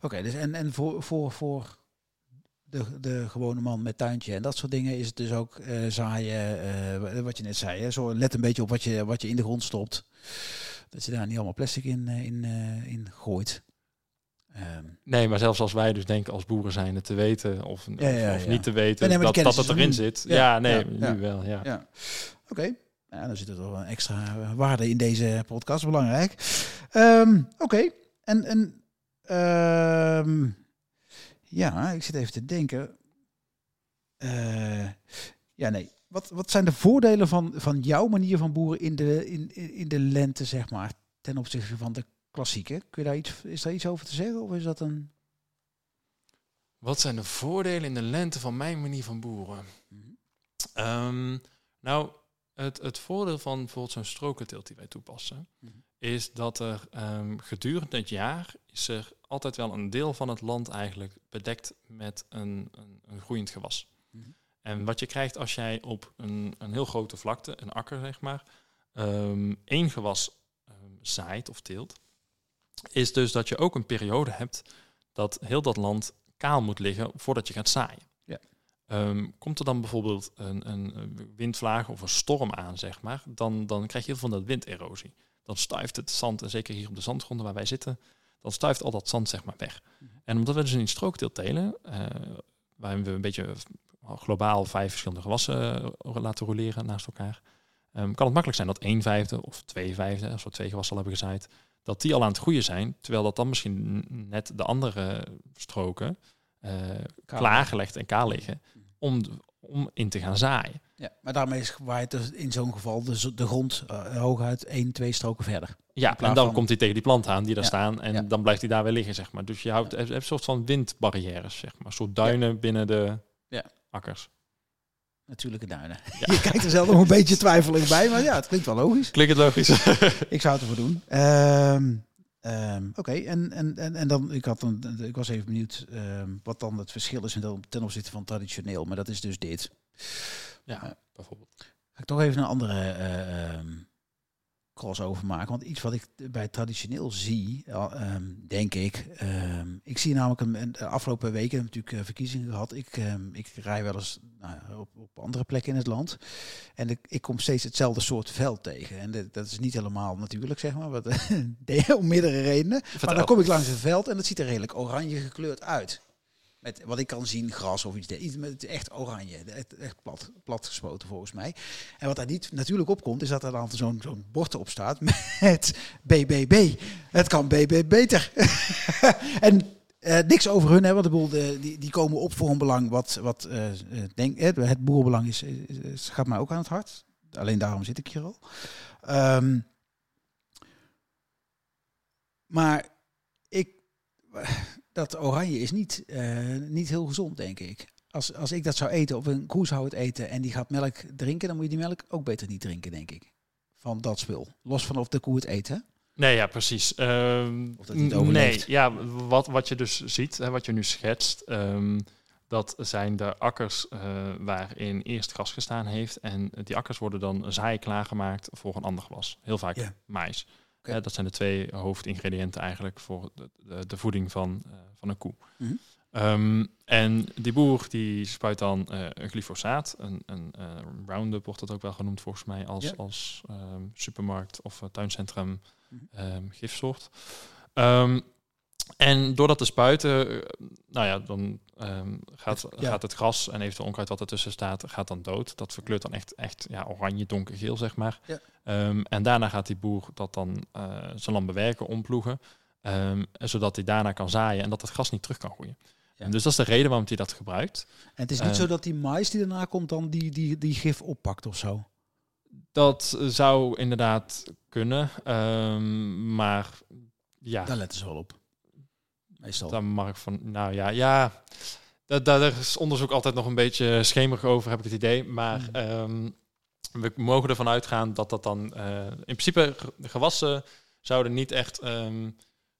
Oké, dus en, en voor, voor, voor de, de gewone man met tuintje en dat soort dingen is het dus ook eh, zaaien, eh, wat je net zei. Hè? Zo, let een beetje op wat je, wat je in de grond stopt. Dat je daar niet allemaal plastic in, eh, in, in gooit. Ehm, Nee, maar zelfs als wij dus denken als boeren zijn te weten of, Ja, ja, of ja. niet te weten Nee, nee, dat, dat het er erin zit. Ja, nee, ja, nu ja. wel, ja. ja, oké. Ja, dan zit er toch wel een extra waarde in deze podcast, belangrijk. Ehm, oké, en, en ehm, ja, ik zit even te denken. Eh, ja, nee. Wat, wat zijn de voordelen van, van jouw manier van boeren in de, in, in de lente, zeg maar, ten opzichte van de klassieke? Kun je daar iets, is daar iets over te zeggen? Of is dat een. Wat zijn de voordelen in de lente van mijn manier van boeren? Mhm. Ehm, nou, het, het voordeel van bijvoorbeeld zo'n strokenteelt die wij toepassen, Mhm. Is dat er ehm, gedurende het jaar is er altijd wel een deel van het land eigenlijk bedekt met een, een, een groeiend gewas. Mhm. En wat je krijgt als jij op een, een heel grote vlakte, een akker zeg maar, ehm, één gewas ehm, zaait of teelt, is dus dat je ook een periode hebt dat heel dat land kaal moet liggen voordat je gaat zaaien. Ja. Komt er dan bijvoorbeeld een, een windvlaag of een storm aan, zeg maar, dan, dan krijg je heel veel van dat winderosie. Dan stuift het zand, en zeker hier op de zandgronden waar wij zitten, dan stuift al dat zand zeg maar weg. Mhm. En omdat we dus in strookteel telen, eh waarin we een beetje globaal vijf verschillende gewassen eh, laten roleren naast elkaar, ehm, kan het makkelijk zijn dat één vijfde of twee vijfde, als we twee gewassen al hebben gezaaid, dat die al aan het groeien zijn, terwijl dat dan misschien net de andere stroken eh, klaargelegd en kaal liggen om, om in te gaan zaaien. Ja, maar daarmee is waait dus in zo'n geval de, de grond eh, hooguit één, twee stroken verder. Ja, en dan van- komt hij tegen die plant aan die daar Ja, staan en ja. dan blijft hij daar weer liggen, zeg maar. Dus je houdt hebt een soort van windbarrières, zeg maar, een soort duinen binnen de Ja. akkers. Natuurlijke duinen. Ja. Je kijkt er zelf nog een beetje twijfelig bij, maar ja, het klinkt wel logisch. Klinkt het logisch? Ik zou het ervoor doen. Ehm, ehm, Oké, en, en, en, en dan, ik, had een, ik was even benieuwd ehm, wat dan het verschil is ten- ten opzichte van traditioneel, maar dat is dus dit. ja, bijvoorbeeld. Ga ik toch even een andere eh, ehm, crossover maken. Want iets wat ik bij traditioneel zie, ehm, denk ik. ehm, ik zie namelijk een, een- de afgelopen weken natuurlijk eh, verkiezingen gehad. Ik, ehm, ik rij wel eens nou, op, op andere plekken in het land. En ik, ik kom steeds hetzelfde soort veld tegen. En dat, dat is niet helemaal natuurlijk, zeg maar. Wat, om meerdere redenen. Maar dan kom ik langs het veld en dat ziet er redelijk oranje gekleurd uit. Met wat ik kan zien, gras of iets. iets met het echt oranje. Echt, plat, plat gespoten volgens mij. En wat daar niet natuurlijk op komt, is dat er dan zo'n zo'n bord op staat met BBB. Het kan BB beter. en eh, niks over hun, hè, want de boel, de, die, die komen op voor een belang wat, wat eh, eh, denk, hè, het boerenbelang is- gaat mij ook aan het hart. Alleen daarom zit ik hier al. Ehm, maar ik, dat oranje is niet, eh, niet heel gezond, denk ik. Als, als ik dat zou eten, of een koe zou het eten en die gaat melk drinken, dan moet je die melk ook beter niet drinken, denk ik. Van dat spul. Los van of de koe het eet, hè? Nee, ja, precies. Ehm, Of dat hij het nee, ja, wat, wat je dus ziet, hè, wat je nu schetst, ehm, dat zijn de akkers eh, waarin eerst gras gestaan heeft. En die akkers worden dan zaai klaargemaakt voor een ander gewas. Heel vaak Ja. mais. Eh, dat zijn de twee hoofdingrediënten eigenlijk voor de, de, de voeding van, eh, van een koe. Mhm. Ehm, en die boer die spuit dan eh, een glyfosaat, een, een eh, Roundup wordt dat ook wel genoemd volgens mij als, Ja. als ehm, supermarkt of tuincentrum ehm, gifsoort. En door dat te spuiten, eh, nou ja, dan ehm, gaat, ja. gaat het gras en eventueel onkruid wat ertussen staat, gaat dan dood. Dat verkleurt dan echt, echt ja, oranje, donkergeel, zeg maar. Ja. Ehm, en daarna gaat die boer dat dan eh, zijn land bewerken, omploegen. ehm, zodat hij daarna kan zaaien en dat het gras niet terug kan groeien. Ja. Dus dat is de reden waarom hij dat gebruikt. En het is niet zo dat die mais die daarna komt dan die, die, die gif oppakt of zo. Dat zou inderdaad kunnen, maar ja, Daar letten ze wel op. Meestal. Daar mag ik van, nou ja, ja. Daar, daar is onderzoek altijd nog een beetje schemerig over, heb ik het idee. Maar Mm. ehm, we mogen ervan uitgaan dat dat dan... eh, in principe, gewassen zouden niet echt ehm,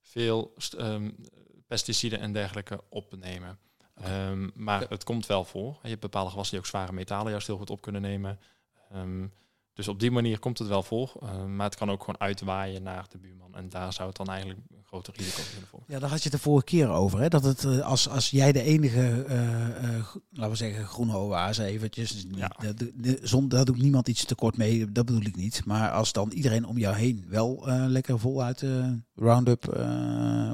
veel ehm, pesticiden en dergelijke opnemen. Maar Ja. het komt wel voor. Je hebt bepaalde gewassen die ook zware metalen juist heel goed op kunnen nemen. Dus op die manier komt het wel voor. Maar het kan ook gewoon uitwaaien naar de buurman. En daar zou het dan eigenlijk groter risico kunnen voor. Ja, daar had je het de vorige keer over. Hè? Dat het eh, als, als jij de enige, eh, eh, laten we zeggen, groene oase eventjes. dus niet- Ja. de, zon, daar doet niemand iets tekort mee. Dat bedoel ik niet. Maar als dan iedereen om jou heen wel eh, lekker voluit Roundup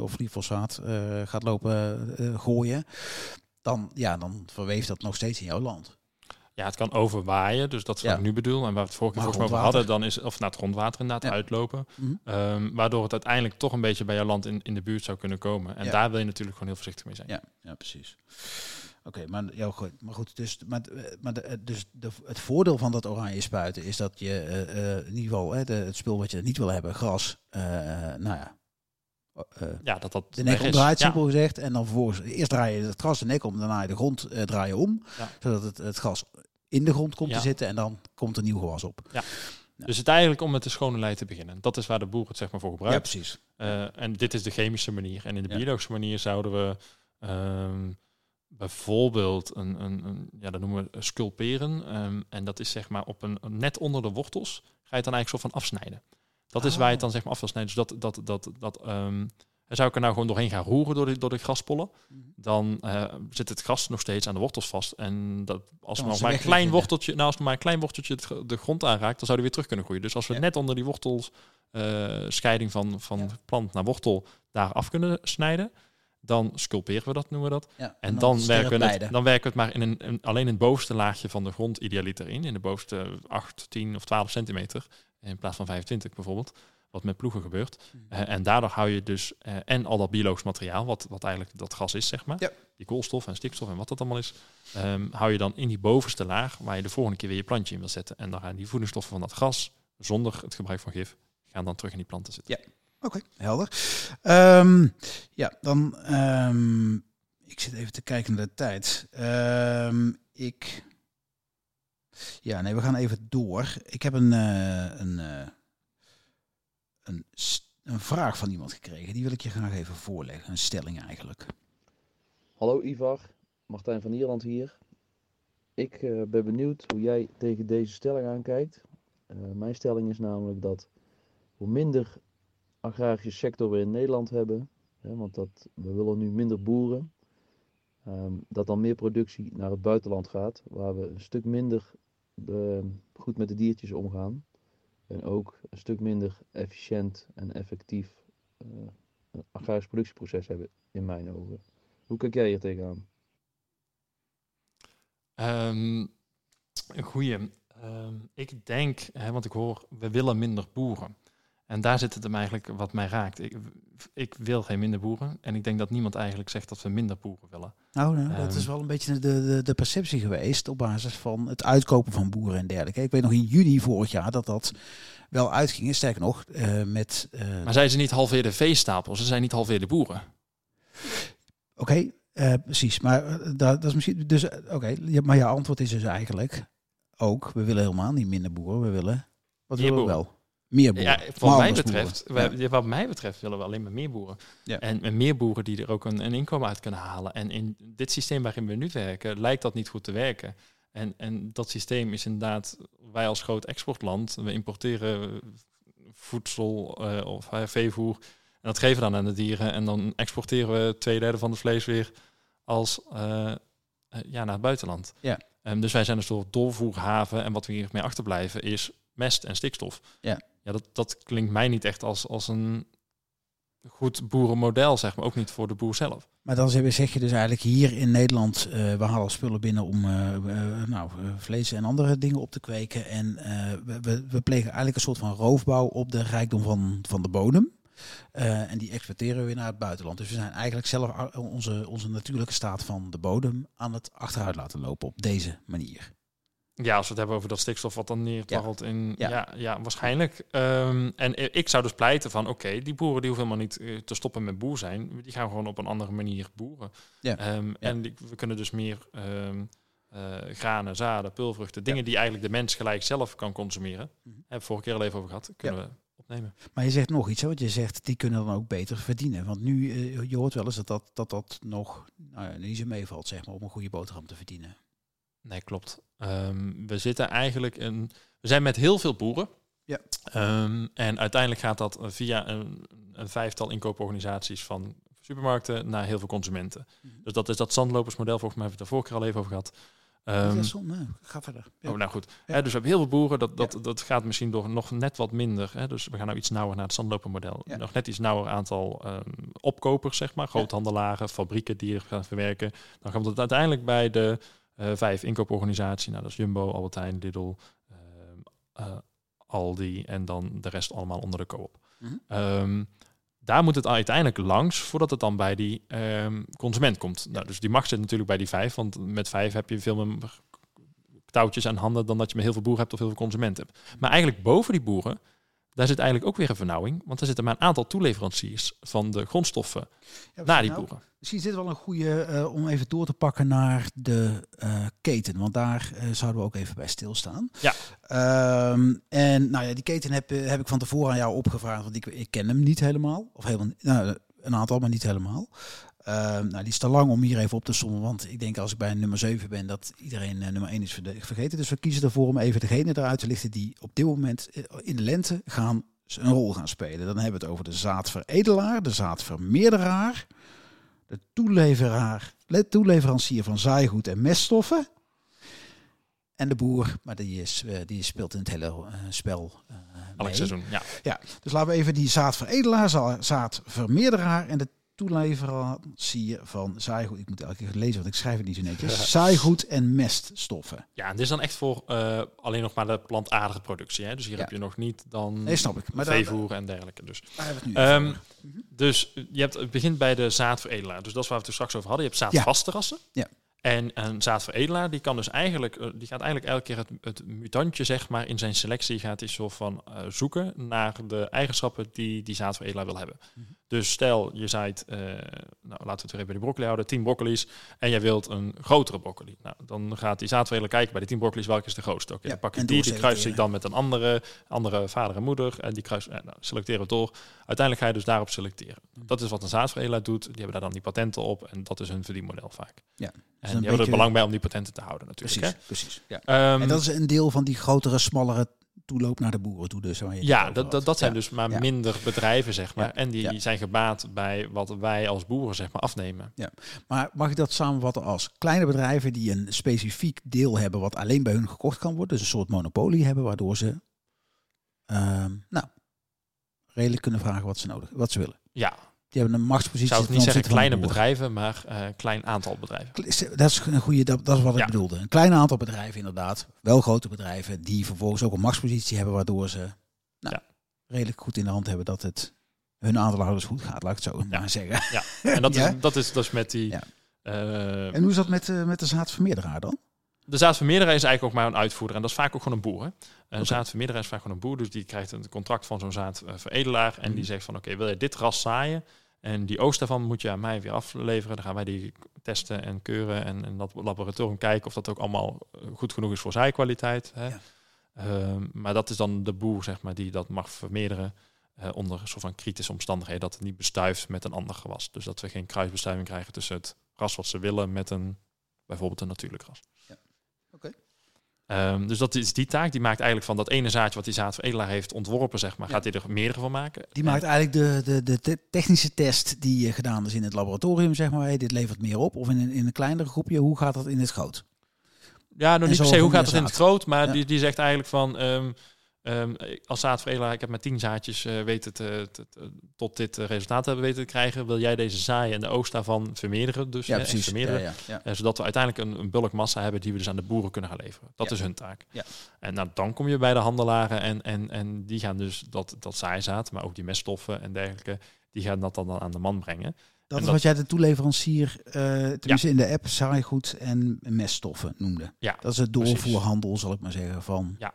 of glyfosaat gaat lopen gooien. Dan, ja, dan verweeft dat nog steeds in jouw land. Ja, het kan overwaaien, dus dat is wat Ja. ik nu bedoel. En waar we het vorige keer volgens mij over hadden, dan is of naar het grondwater inderdaad Ja. uitlopen. Mhm. Ehm, waardoor het uiteindelijk toch een beetje bij jouw land in, in de buurt zou kunnen komen. En Ja. daar wil je natuurlijk gewoon heel voorzichtig mee zijn. Ja, ja precies. Oké, maar, ja, goed, maar goed, dus, maar, eh, maar de, eh, dus de, het voordeel van dat oranje spuiten is dat je eh, eh, in ieder geval hè, de, het spul wat je niet wil hebben, gras, eh, nou ja, eh, Ja, dat dat de nek omdraait, Ja. simpel gezegd. En dan vervolgens, eerst draai je het gras de nek om, daarna je de grond eh, draai je om, Ja. zodat het, het gras in de grond komt Ja. te zitten en dan komt er nieuw gewas op. Ja, Dus het eigenlijk om met de schone lei te beginnen. Dat is waar de boer het zeg maar voor gebruikt. precies. Eh, en dit is de chemische manier. En in de Ja. biologische manier zouden we ehm, bijvoorbeeld een, een, een, ja, dat noemen we sculperen. Ehm, en dat is zeg maar op een net onder de wortels ga je het dan eigenlijk soort van afsnijden. Dat is waar je het dan zeg maar af wil snijden. Dus dat, dat, dat, dat ehm, zou ik er nou gewoon doorheen gaan roeren door de, door de graspollen, Mhm. dan eh, zit het gras nog steeds aan de wortels vast. En dat, als er is nog maar een klein worteltje, nou als maar een klein worteltje de grond aanraakt, dan zou die weer terug kunnen groeien. Dus als we Ja. net onder die wortels eh, scheiding van, van Ja. plant naar wortel daar af kunnen snijden, dan sculperen we dat, noemen we dat. Ja, En, dan, werken we het, dan werken we het maar in een, een- alleen in het bovenste laagje van de grond idealiter in. In de bovenste 8, 10 of 12 centimeter. In plaats van 25 bijvoorbeeld. Wat met ploegen gebeurt. Mhm. Eh, en daardoor hou je dus eh, en al dat biologisch materiaal, wat, wat eigenlijk dat gas is, zeg maar. Ja. Die koolstof en stikstof en wat dat allemaal is. ehm, hou je dan in die bovenste laag waar je de volgende keer weer je plantje in wil zetten. En dan gaan die voedingsstoffen van dat gas, zonder het gebruik van gif, gaan dan terug in die planten zitten. Oké, helder. Ehm, ja, dan. ehm, ik zit even te kijken naar de tijd. Ik. Ja, nee, we gaan even door. Ik heb een, eh, een, een, een vraag van iemand gekregen. Die wil ik je graag even voorleggen. Een stelling eigenlijk. Hallo Ivar, Martijn van Ierland hier. Ik eh, ben benieuwd hoe jij tegen deze stelling aankijkt. Eh, mijn stelling is namelijk dat hoe minder agrarische sector we in Nederland hebben, hè, want dat, we willen nu minder boeren, ehm, dat dan meer productie naar het buitenland gaat, waar we een stuk minder eh, goed met de diertjes omgaan. En ook een stuk minder efficiënt en effectief eh, een agrarisch productieproces hebben, in mijn ogen. Hoe kijk jij hier tegenaan? Ehm, een goeie. Ehm, ik denk, hè, want ik hoor, we willen minder boeren. En daar zit het hem eigenlijk wat mij raakt. Ik, ik wil geen minder boeren. En ik denk dat niemand eigenlijk zegt dat we minder boeren willen. Nou, nou, dat Ehm. is wel een beetje de, de, de perceptie geweest op basis van het uitkopen van boeren en dergelijke. Ik weet nog in juni vorig jaar dat dat wel uitging. Sterker nog, eh, met... eh, Maar zijn ze niet halveer de veestapels? Ze zijn niet halveer de boeren. Oké, eh, precies. Maar dat, dat is misschien. Dus oké, maar jouw antwoord is dus eigenlijk ook: we willen helemaal niet minder boeren. We willen. Wat willen we wel? Meer boeren. Ja, wat mij betreft, ja, wat mij betreft willen we alleen maar meer boeren. Ja. En, en meer boeren die er ook een, een inkomen uit kunnen halen. En in dit systeem waarin we nu werken, lijkt dat niet goed te werken. En, en dat systeem is inderdaad, wij als groot exportland, we importeren voedsel eh, of eh, veevoer. En dat geven we dan aan de dieren. En dan exporteren we twee derde van het vlees weer als eh, ja, naar het buitenland. Ja. Ehm, dus wij zijn een soort doorvoerhaven. En wat we hiermee achterblijven is mest en stikstof. Ja. Ja, dat, dat klinkt mij niet echt als, als een goed boerenmodel, zeg maar. Ook niet voor de boer zelf. Maar dan zeg je dus eigenlijk hier in Nederland: eh, we halen spullen binnen om eh, eh, nou, vlees en andere dingen op te kweken. En we, we, plegen eigenlijk een soort van roofbouw op de rijkdom van, van de bodem. En die exporteren we weer naar het buitenland. Dus we zijn eigenlijk zelf onze, onze natuurlijke staat van de bodem aan het achteruit laten lopen op deze manier. Ja, als we het hebben over dat stikstof wat dan neerdwarrelt in... Ja. Ja, ja, waarschijnlijk. Ehm, en ik zou dus pleiten van... Oké, die boeren die hoeven helemaal niet eh, te stoppen met boer zijn. Die gaan gewoon op een andere manier boeren. Ja. Ehm, En die- we kunnen dus meer ehm, eh, granen, zaden, pulvruchten... dingen die eigenlijk de mens gelijk zelf kan consumeren. Mhm. Hebben we vorige keer al even over gehad. Kunnen we opnemen. Maar je zegt nog iets, hè, want je zegt die kunnen dan ook beter verdienen. Want nu, eh, je hoort wel eens dat dat, dat, dat nog nou ja, niet zo meevalt, zeg maar, om een goede boterham te verdienen. Nee, klopt. Ehm, we zitten eigenlijk in. We zijn met heel veel boeren. Ja. Ehm, en uiteindelijk gaat dat via een, een vijftal inkooporganisaties van supermarkten naar heel veel consumenten. Mhm. Dus dat is dat zandlopersmodel. Volgens mij hebben we het er vorige keer al even over gehad. Um, Ehm, nee, ga verder. Ja. Oh, nou goed. Ja. Dus we hebben heel veel boeren. Dat, dat, dat gaat misschien door nog net wat minder. Hè. Dus we gaan nou iets nauwer naar het zandlopermodel. Ja. Nog net iets nauwer aantal opkopers, zeg maar. Groothandelaren, fabrieken die er gaan verwerken. Dan komt het uiteindelijk bij de vijf inkooporganisaties. Nou, dat is Jumbo, Albert Heijn, Lidl, ehm, eh, Aldi en dan de rest allemaal onder de koop. Mhm. Ehm, daar moet het uiteindelijk langs voordat het dan bij die ehm, consument komt. Nou, dus die macht zit natuurlijk bij die vijf, want met vijf heb je veel meer touwtjes aan handen dan dat je met heel veel boeren hebt of heel veel consumenten hebt. Maar eigenlijk boven die boeren, daar zit eigenlijk ook weer een vernauwing, want er zitten maar een aantal toeleveranciers van de grondstoffen Ja, naar die nou, boeren. Misschien is dit wel een goede eh, om even door te pakken naar de eh, keten. Want daar eh, zouden we ook even bij stilstaan. Ja. Ehm, en nou ja, die keten heb, heb ik van tevoren aan jou opgevraagd. Want ik, ik ken hem niet helemaal. Of helemaal nou, een aantal, maar niet helemaal. Ehm, nou, die is te lang om hier even op te sommen. Want ik denk als ik bij nummer 7 ben, dat iedereen eh, nummer 1 is vergeten. Dus we kiezen ervoor om even degene eruit te lichten die op dit moment eh, in de lente gaan een rol gaan spelen. Dan hebben we het over de zaadveredelaar, de zaadvermeerderaar, de toeleveraar, le- toeleverancier van zaaigoed en meststoffen. En de boer, maar die, is, eh, die speelt in het hele spel Elk mee. seizoen, ja. Ja, dus laten we even die zaadveredelaar, za- zaadvermeerderaar en de toeleverancier van zaaigoed. Ik moet elke keer lezen, want ik schrijf het niet zo netjes. Zaaigoed en meststoffen. Ja, en dit is dan echt voor eh, alleen nog maar de plantaardige productie. Hè? Dus hier Ja. heb je nog niet dan Nee, snap ik. Maar veevoer en dergelijke. Dus. over. Dus je hebt, het begint bij de zaadveredelaar. Dus dat is waar we het er straks over hadden. Je hebt zaadvastterrassen. Ja. En een zaadveredelaar die kan dus eigenlijk, eh, die gaat eigenlijk elke keer het, het mutantje zeg maar in zijn selectie gaat hij soort van eh, zoeken naar de eigenschappen die die zaadveredelaar wil hebben. Mhm. Dus stel je zaait, eh, nou laten we het weer even bij de broccoli houden, 10 broccoli's en jij wilt een grotere broccoli. Nou, dan gaat die zaadveredelaar kijken bij de 10 broccoli's welke is de grootste. Oké, Ja, dan pak je die, die kruis ik dan met een andere, andere vader en moeder en die kruis, nou, selecteren we door. Uiteindelijk ga je dus daarop selecteren. Mhm. Dat is wat een zaadveredelaar doet. Die hebben daar dan die patenten op en dat is hun verdienmodel vaak. Ja, En een beetje- er belang bij om die patenten te houden natuurlijk. Precies, Hè? precies. Ja. Ehm, En dat is een deel van die grotere, smallere toeloop naar de boeren toe. Dus waar je het ja, dat, dat, dat zijn Ja. dus maar Ja. minder bedrijven, zeg maar. Ja. En die Ja. zijn gebaat bij wat wij als boeren, zeg maar, afnemen. Maar mag ik dat samenvatten als kleine bedrijven die een specifiek deel hebben wat alleen bij hun gekocht kan worden, dus een soort monopolie hebben, waardoor ze ehm, nou, redelijk kunnen vragen wat ze nodig, wat ze willen. Ja, Die hebben een ik machtspositie. zou het niet zeggen kleine bedrijven, maar eh klein aantal bedrijven. Dat is een goede, dat, dat is wat Ja. ik bedoelde. Een klein aantal bedrijven inderdaad, wel grote bedrijven, die vervolgens ook een machtspositie hebben, waardoor ze nou, Ja. redelijk goed in de hand hebben dat het hun aandeelhouders goed gaat, laat ik het zo Ja. maar zeggen. Ja, en dat, is, dat is dus met die... Eh, En hoe is dat met, eh, met de zaadvermeerderaar dan? De zaadvermeerderaar is eigenlijk ook maar een uitvoerder. En dat is vaak ook gewoon een boer. Hè? Een zaadvermeerderaar is vaak gewoon een boer. Dus die krijgt een contract van zo'n zaadveredelaar. En Mhm. die zegt van oké, wil je dit ras zaaien? En die oogst daarvan moet je aan mij weer afleveren. Dan gaan wij die testen en keuren. En in dat laboratorium kijken of dat ook allemaal eh, goed genoeg is voor zaaikwaliteit. Hè? Ja. Ehm, maar dat is dan de boer, zeg maar, die dat mag vermeerderen. eh, onder een soort van kritische omstandigheden. Dat het niet bestuift met een ander gewas. Dus dat we geen kruisbestuiving krijgen tussen het ras wat ze willen met een bijvoorbeeld een natuurlijk ras. Ja. Ehm, dus dat is die taak. Die maakt eigenlijk van dat ene zaadje wat die zaadveredelaar heeft ontworpen, zeg maar, Ja. gaat hij er meerdere van maken. Die En- maakt eigenlijk de, de, de te- technische test die eh, gedaan is in het laboratorium, zeg maar. Hey, dit levert meer op. Of in een, in een kleinere groepje, hoe gaat dat in het groot? Ja, nog niet per se hoe gaat het in het groot, maar Ja. die, die zegt eigenlijk van... ehm, ehm, als zaadveredelaar, ik heb met tien zaadjes eh, weten te, te- te- tot dit eh, resultaat hebben weten te krijgen. Wil jij deze zaaien en de oogst daarvan vermeerderen? Dus, Ja, hè, precies. Vermeerderen. ja, ja. Eh, zodat we uiteindelijk een, een bulkmassa hebben die we dus aan de boeren kunnen gaan leveren. Dat Ja. is hun taak. Ja. En nou, dan kom je bij de handelaren en, en, en die gaan dus dat, dat zaaizaad, maar ook die meststoffen en dergelijke, die gaan dat dan aan de man brengen. Dat Dat is dat- wat jij de toeleverancier, eh tenminste in de app, saaigoed en meststoffen noemde. Ja, Dat is het precies. doorvoerhandel, zal ik maar zeggen, van, Ja.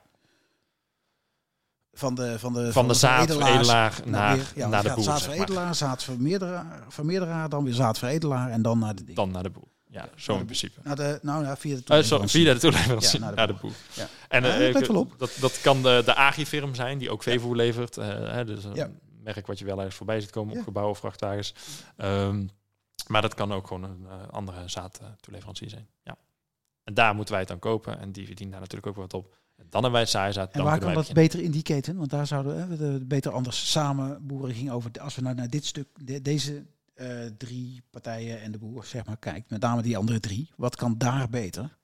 Van de van de van de zaadveredelaar naar, weer- ja, naar de zaad- boer, zeg maar. zaadveredelaar, zaadvermeerderaar, vermeerderaar, dan weer zaadveredelaar en dan naar de ding. Dan naar de boer. Ja, zo in principe. Naar de, nou ja, via de Uh, sorry, toeleverancier. via de toeleverancier Ja, naar naar de boer. Ja. En Ja, eh, dat wel op. dat, dat kan de, de Agri-firm zijn, die ook veevoer levert. eh, hè, dus een merk wat je wel ergens voorbij ziet komen op gebouwen of vrachtwagens. Ehm, maar dat kan ook gewoon een eh, andere zaadtoeleverancier zijn. Ja. En daar moeten wij het dan kopen. En die verdienen daar natuurlijk ook wat op. En dan hebben wij het zaaizaad. En dan waar kan dat beter in die keten? Want daar zouden we de, beter anders samen boeren ging over. Als we nou naar dit stuk, de- deze eh, drie partijen en de boer, zeg maar, kijkt, met name die andere drie, wat kan daar beter?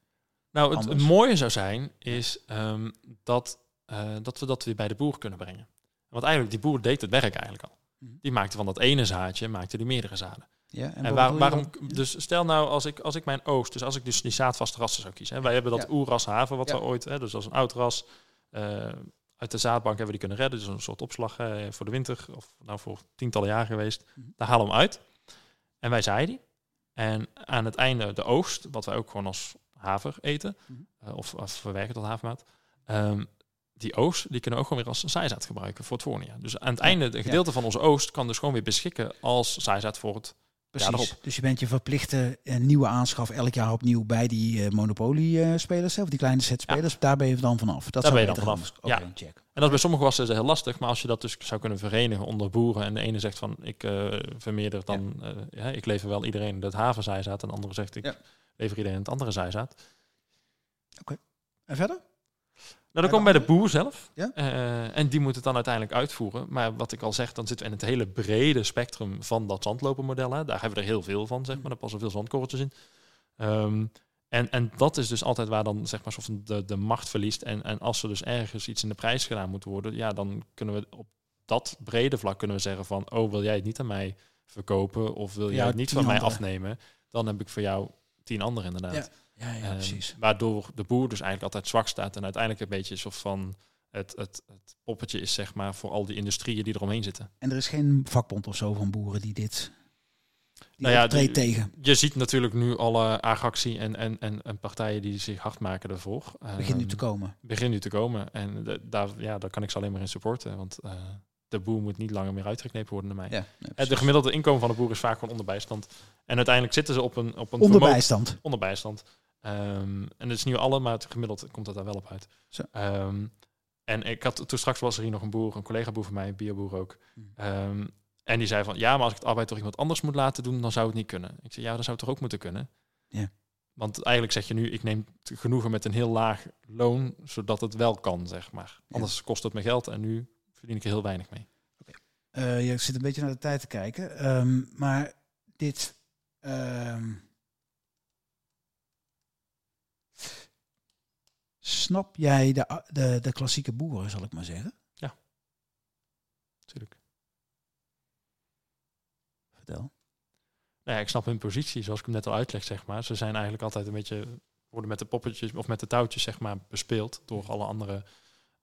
Nou, het, mooie zou zijn, is ehm, dat, eh, dat we dat weer bij de boer kunnen brengen. Want eigenlijk, die boer deed het werk eigenlijk al. Mhm. Die maakte van dat ene zaadje, maakte die meerdere zaden. Ja, En, waar- waarom, dus stel nou, als ik, als ik mijn oogst, dus als ik dus die zaadvaste rassen zou kiezen. Hè, wij hebben dat Ja. oerras haven, wat we ooit, hè, dus dat is een oud ras. eh, uit de zaadbank hebben we die kunnen redden. Dus een soort opslag eh, voor de winter, of nou voor tientallen jaar geweest. Mhm. Daar halen we hem uit. En wij zaaien die. En aan het einde de oogst, wat wij ook gewoon als haver eten, Mhm. eh, of, of verwerken tot havermout. ehm, die oogst, die kunnen we ook gewoon weer als zaaizaad gebruiken voor het voorjaar. Dus aan het einde, de gedeelte van onze oogst kan dus gewoon weer beschikken als zaaizaad voor het Precies. daarop. Dus je bent je verplichte eh, nieuwe aanschaf elk jaar opnieuw bij die eh Monopoly-spelers, of die kleine set-spelers. Daar ben je dan vanaf. Dat Daar ben je dan vanaf. Oké, ja. check. En dat is bij sommige wassen heel lastig, maar als je dat dus zou kunnen verenigen onder boeren en de ene zegt van ik eh, vermeerder dan, eh, ja, ik lever wel iedereen het havenzaaizaad en de andere zegt ik lever iedereen het andere zaaizaad. En verder? Nou, de komt bij de boer zelf. Ja? Eh, en die moet het dan uiteindelijk uitvoeren. Maar wat ik al zeg, dan zitten we in het hele brede spectrum van dat zandlopermodel. Hè. Daar hebben we er heel veel van, zeg maar. Daar passen veel zandkorreltjes in. Ehm, en, en dat is dus altijd waar dan zeg maar de, de macht verliest. En, en als er dus ergens iets in de prijs gedaan moet worden, ja, dan kunnen we op dat brede vlak kunnen we zeggen van, oh, wil jij het niet aan mij verkopen of wil jij Ja, het niet van mij afnemen? Dan heb ik voor jou tien anderen inderdaad. Ja, ja, Ehm, precies. waardoor de boer dus eigenlijk altijd zwak staat en uiteindelijk een beetje soort van het, het, het poppetje is, zeg maar, voor al die industrieën die eromheen zitten. En er is geen vakbond of zo van boeren die dit die Nou ja, tegen. Je ziet natuurlijk nu alle agactie en, en, en, en partijen die zich hard maken ervoor. Begint nu Ehm, te komen. Begint nu te komen. En de- daar, ja, daar kan ik ze alleen maar in supporten. Want eh, de boer moet niet langer meer uitgeknepen worden naar mij. Ja, nee, Eh, de gemiddelde inkomen van de boer is vaak gewoon onder bijstand. En uiteindelijk zitten ze op een, op een Onder vermogen- bijstand. Ehm, en dat is niet alle, maar het gemiddeld komt dat daar wel op uit. Ehm, en ik had toen straks was er hier nog een boer, een collega boer van mij, een bioboer ook. Hmm. Ehm, en die zei van ja, maar als ik het arbeid door iemand anders moet laten doen, dan zou het niet kunnen. Ik zei ja, dan zou het toch ook moeten kunnen. Ja. Want eigenlijk zeg je nu, ik neem genoegen met een heel laag loon, zodat het wel kan, zeg maar. Ja. Anders kost het me geld en nu verdien ik er heel weinig mee. Eh, je zit een beetje naar de tijd te kijken. Maar dit. Snap jij de, de, de klassieke boeren, zal ik maar zeggen? Natuurlijk. Vertel. Nou ja, ik snap hun positie, zoals ik hem net al uitleg, zeg maar. Ze zijn eigenlijk altijd een beetje, worden met de poppetjes of met de touwtjes, zeg maar, bespeeld door alle andere.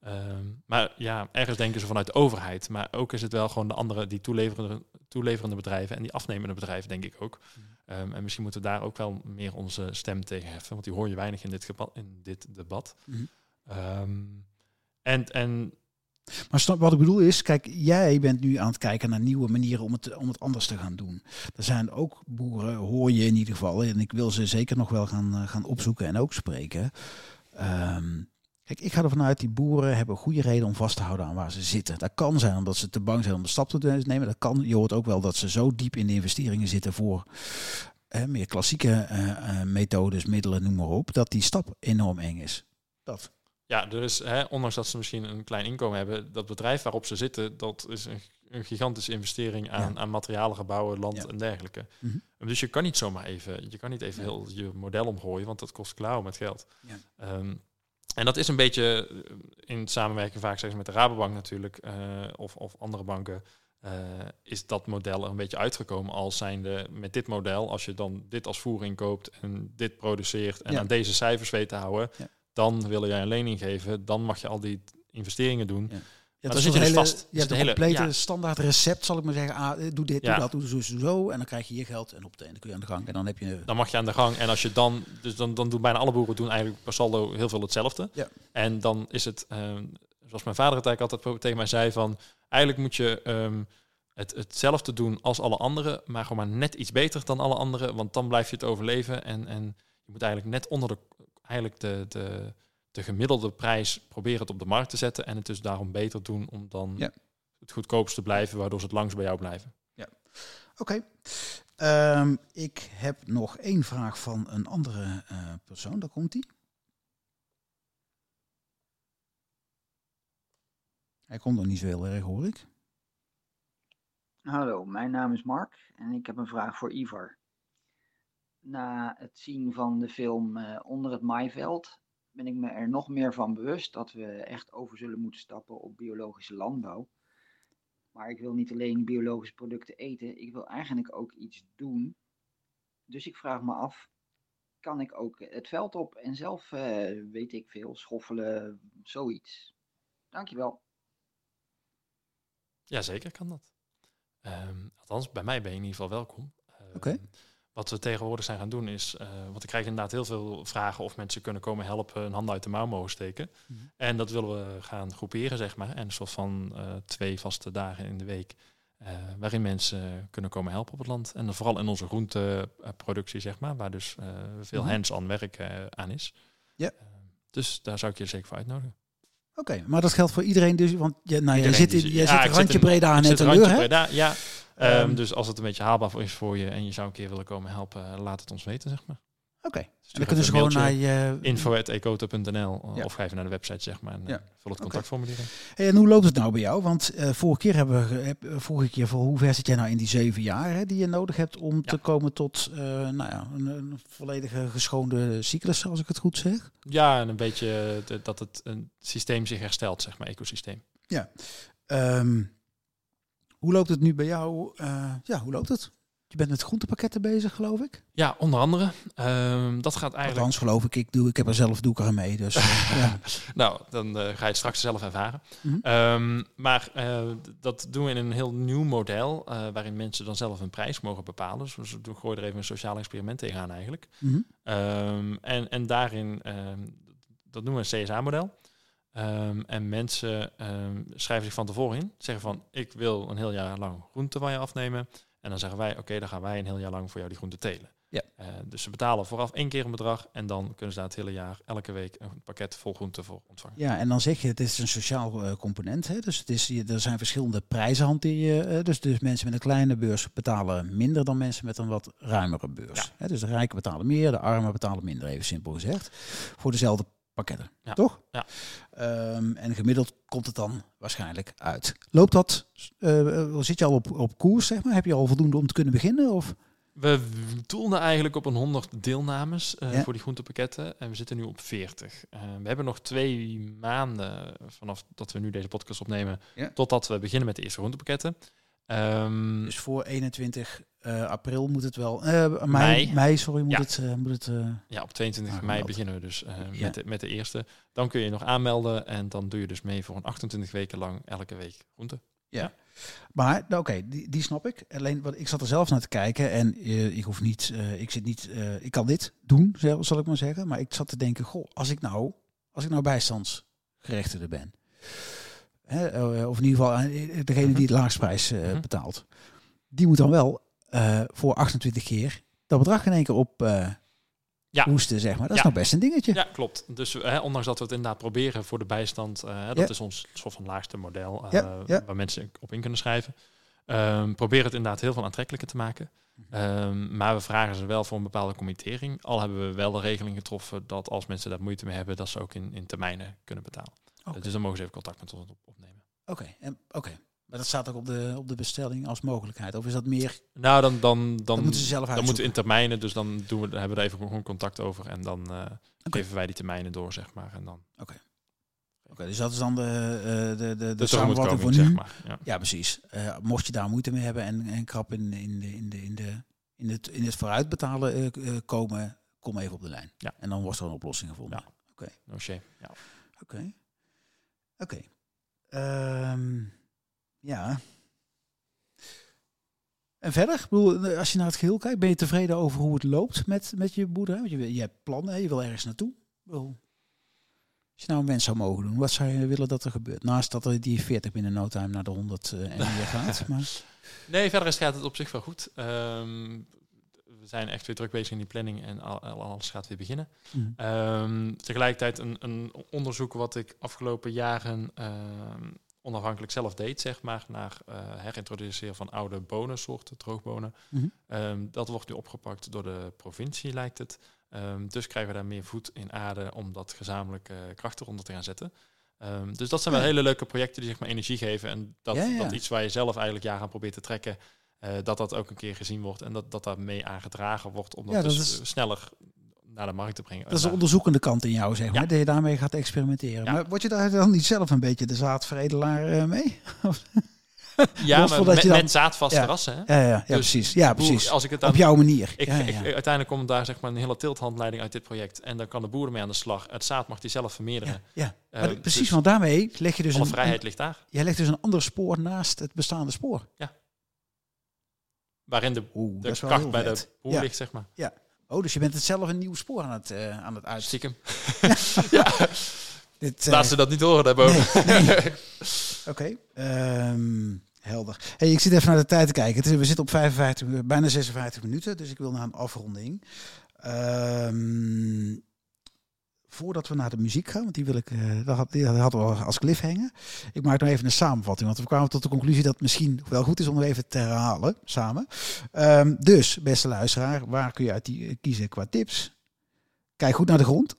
Ehm, maar ja, ergens denken ze vanuit de overheid. Maar ook is het wel gewoon de andere, die toeleverende, toeleverende bedrijven en die afnemende bedrijven, denk ik ook. Ehm, en misschien moeten we daar ook wel meer onze stem tegen heffen, want die hoor je weinig in dit, in dit debat. Mhm. Ehm, en, en Maar snap, wat ik bedoel is, kijk, jij bent nu aan het kijken naar nieuwe manieren om het, om het anders te gaan doen. Er zijn ook boeren, hoor je in ieder geval, en ik wil ze zeker nog wel gaan, eh, gaan opzoeken en ook spreken. Ehm, kijk, ik ga ervan uit, die boeren hebben goede reden om vast te houden aan waar ze zitten. Dat kan zijn omdat ze te bang zijn om de stap te nemen. Dat kan, je hoort ook wel dat ze zo diep in de investeringen zitten voor eh, meer klassieke eh, eh, methodes, middelen, noem maar op, dat die stap enorm eng is. Dat. Ja, dus hè, ondanks dat ze misschien een klein inkomen hebben, dat bedrijf waarop ze zitten, dat is een, een gigantische investering aan, Ja. aan materialen, gebouwen, land Ja. en dergelijke. Mhm. Dus je kan niet zomaar even, je kan niet even Ja. heel je model omgooien, want dat kost klauwen met geld. Ja. En dat is een beetje eh, in samenwerking vaak zeggen ze met de Rabobank natuurlijk, eh, of, of andere banken, eh, is dat model er een beetje uitgekomen als zijnde met dit model, als je dan dit als voering koopt en dit produceert en Ja. aan deze cijfers weet te houden, Ja. dan wil jij een lening geven, dan mag je al die investeringen doen. Ja. Ja, dan dat zit is je dus hele, vast. Je hebt een hele- complete ja. standaard recept, zal ik maar zeggen. Ah, doe dit, Ja. doe dat, doe zo, zo, zo. En dan krijg je je geld en op de en dan kun je aan de gang. En dan heb je... Dan mag je aan de gang. En als je dan, dus dan, dan doen bijna alle boeren doen eigenlijk per saldo heel veel hetzelfde. Ja. En dan is het, ehm, zoals mijn vader het eigenlijk altijd tegen mij zei van, eigenlijk moet je ehm, het, hetzelfde doen als alle anderen, maar gewoon maar net iets beter dan alle anderen, want dan blijf je het overleven. En, en je moet eigenlijk net onder de, eigenlijk de, de, de gemiddelde prijs proberen het op de markt te zetten en het dus daarom beter doen om dan Ja. het goedkoopst te blijven, waardoor ze het langst bij jou blijven. Oké. Ehm, ik heb nog één vraag van een andere eh, persoon. Daar komt hij. Hij komt nog niet zo heel erg, hoor ik. Hallo, mijn naam is Mark en ik heb een vraag voor Ivar. Na het zien van de film eh, Onder het Maaiveld ben ik me er nog meer van bewust dat we echt over zullen moeten stappen op biologische landbouw. Maar ik wil niet alleen biologische producten eten, ik wil eigenlijk ook iets doen. Dus ik vraag me af, kan ik ook het veld op en zelf, eh, weet ik veel, schoffelen, zoiets. Dankjewel. Ja, zeker kan dat. Ehm, althans, bij mij ben je in ieder geval welkom. Ehm, Oké. Wat we tegenwoordig zijn gaan doen is, eh, want ik krijg inderdaad heel veel vragen of mensen kunnen komen helpen, een hand uit de mouw mogen steken. Mhm. En dat willen we gaan groeperen, zeg maar. En een soort van eh, twee vaste dagen in de week, eh, waarin mensen kunnen komen helpen op het land. En dan vooral in onze groenteproductie, zeg maar, waar dus veel Mhm. hands-on werk aan is. Ja. Dus daar zou ik je zeker voor uitnodigen. Oké, maar dat geldt voor iedereen dus. Want je, nou, jij zit, in, jij ja, zit randje breda aan Ik net zit een randje leur, hè? Breda, ja. Ehm, Ehm, dus als het een beetje haalbaar is voor je en je zou een keer willen komen helpen, eh, laat het ons weten, zeg maar. Oké, en Stuur dan kunnen ze gewoon naar je... info.ecoto.nl Ja. of ga even naar de website, zeg maar, en eh, Ja. vul het contactformulier. Hey, en hoe loopt het nou bij jou? Want eh, vorige keer hebben we, heb, eh, vorige keer voor hoe ver zit jij nou in die zeven jaar hè, die je nodig hebt om te komen tot eh, nou ja, een, een volledige geschoonde cyclus, als ik het goed zeg? Ja, en een beetje eh, de- dat het een systeem zich herstelt, zeg maar, ecosysteem. Ehm, hoe loopt het nu bij jou? Eh, ja, hoe loopt het? Je bent met groentepakketten bezig, geloof ik. Ja, onder andere. Ehm, dat gaat eigenlijk... Althans, geloof ik. Ik, doe, ik heb er zelf doe ik er aan mee. Dus eh, ja. Nou, dan eh, ga je het straks zelf ervaren. Mhm. Ehm, maar dat doen we in een heel nieuw model, waarin mensen dan zelf een prijs mogen bepalen. Dus we gooien er even een sociaal experiment tegenaan eigenlijk. Mhm. Ehm, en, en daarin, dat noemen we een CSA-model. Ehm, en mensen ehm, schrijven zich van tevoren in. Zeggen van, ik wil een heel jaar lang groente van je afnemen. En dan zeggen wij, oké, dan gaan wij een heel jaar lang voor jou die groente telen. Ja. Eh, dus ze betalen vooraf één keer een bedrag. En dan kunnen ze daar het hele jaar, elke week, een pakket vol groente voor ontvangen. Ja, en dan zeg je, het is een sociaal eh, component. Hè? Dus het is, je- er zijn verschillende prijzen hanteer je. eh, dus, dus mensen met een kleine beurs betalen minder dan mensen met een wat ruimere beurs. Hè? Dus de rijken betalen meer, de armen betalen minder, even simpel gezegd. Voor dezelfde pakketten, Ja. toch? Ja. Ehm, en gemiddeld komt het dan waarschijnlijk uit. Loopt dat, eh, zit je al op, op koers, zeg maar? Heb je al voldoende om te kunnen beginnen? Of? We doelden eigenlijk op een 100 deelnames eh, Ja. voor die groentepakketten. En we zitten nu op 40. Eh, we hebben nog twee maanden vanaf dat we nu deze podcast opnemen. Ja. Totdat we beginnen met de eerste groentepakketten. Ehm, Dus voor 21 eh, april moet het wel. eh mei, Mei. mei, sorry, moet Ja. het. eh, moet het ja, op 22 Aangemeld. mei beginnen we dus Ja. met, de, met de eerste. Dan kun je nog aanmelden en dan doe je dus mee voor een 28 weken lang elke week groente. Maar nou, oké, die, die snap ik. Alleen wat ik zat er zelf naar te kijken en ik hoef niet, ik zit niet, ik kan dit doen, zal, zal ik maar zeggen. Maar ik zat te denken, goh, als ik nou, als ik nou bijstandsgerechtigde ben, hè, eh, of in ieder geval eh, degene Mhm. die de laagstprijs eh, Mhm. betaalt, die moet dan wel voor 28 keer dat bedrag in één keer op eh Ja. hoesten, zeg maar. Dat is Ja. nog best een dingetje. Ja, klopt. Dus hè, ondanks dat we het inderdaad proberen voor de bijstand, dat Ja. is ons soort van laagste model waar mensen op in kunnen schrijven. Ehm proberen het inderdaad heel veel aantrekkelijker te maken. Mhm. Ehm, maar we vragen ze wel voor een bepaalde committering. Al hebben we wel de regeling getroffen dat als mensen daar moeite mee hebben, dat ze ook in, in termijnen kunnen betalen. Oké. Dus dan mogen ze even contact met ons op- opnemen. Oké, en oké. Maar dat staat ook op de, op de bestelling als mogelijkheid. Of is dat meer, Nou, dan, dan, dan, dat moeten ze zelf dan uitzoeken? moeten we in termijnen, dus dan doen we, dan hebben we er even gewoon contact over en dan eh, Oké. geven wij die termijnen door, zeg maar. En dan Oké, dus dat is dan de, eh, de, de, de, samenvatting voor nu. zeg maar. Ja. Ja, precies. Eh, mocht je daar moeite mee hebben en, en krap in, in, de, in, de, in, de, in, het, in het vooruitbetalen eh, komen, kom even op de lijn. Ja. En dan wordt er een oplossing gevonden. Ja. No shame. Ja. Oké. Oké. Ehm, ja. En verder, ik bedoel, als je naar het geheel kijkt, ben je tevreden over hoe het loopt met, met je boerderij? Want je, je hebt plannen, je wil ergens naartoe. Bedoel, als je nou een wens zou mogen doen, wat zou je willen dat er gebeurt? Naast dat er die 40 binnen no time naar de 100 eh, en meer gaat. Maar, Nee, verder is, gaat het op zich wel goed. Ehm, we zijn echt weer druk bezig in die planning en al, al- alles gaat weer beginnen. Mhm. Ehm, tegelijkertijd een, een onderzoek wat ik afgelopen jaren ehm, onafhankelijk zelf deed, zeg maar, naar eh herintroduceren van oude bonensoorten, droogbonen. Mhm. Ehm, dat wordt nu opgepakt door de provincie, lijkt het. Dus krijgen we daar meer voet in aarde om dat gezamenlijke krachten onder te gaan zetten. Dus dat zijn wel Ja. hele leuke projecten die zeg maar energie geven. En dat, Ja, ja. dat iets waar je zelf eigenlijk jaren aan probeert te trekken, dat dat ook een keer gezien wordt en dat dat daar mee aangedragen wordt om dat, Ja, dat dus is- sneller naar de markt te brengen. dat is de Naar- onderzoekende kant in jou, zeg maar. Ja. Dat je daarmee gaat experimenteren. Ja. Maar word je daar dan niet zelf een beetje de zaadveredelaar eh, mee? ja, maar met, je dan- met zaadvaste Ja. rassen. Hè? Ja, ja, ja Dus precies. Ja, precies. Als ik het dan Op jouw manier. Ik, ja, ik- ja. uiteindelijk komt daar zeg maar een hele tilthandleiding uit dit project. En dan kan de boer mee aan de slag. Het zaad mag hij zelf vermeerderen. ja, ja. Eh, Maar precies, dus want daarmee leg je dus alle een, vrijheid ligt daar. jij legt dus een ander spoor naast het bestaande spoor. Waarin de, Oeh, de kracht bij de boer Ja. ligt, zeg maar. Oh, dus je bent het zelf een nieuw spoor aan het, eh aan het uit. Stiekem. Dit, eh, Laat ze dat niet horen daarboven. nee, nee. Oké, ehm, helder. Hey, ik zit even naar de tijd te kijken. Het is, we zitten op 55, minuten, bijna 56 minuten, dus ik wil naar een afronding. Ehm, voordat we naar de muziek gaan, want die wil ik, eh dat, had, hadden we al als cliffhanger. Ik maak nog even een samenvatting, want we kwamen tot de conclusie dat het misschien wel goed is om het even te herhalen samen. Ehm, dus, beste luisteraar, waar kun je uit die, kiezen qua tips? Kijk goed naar de grond.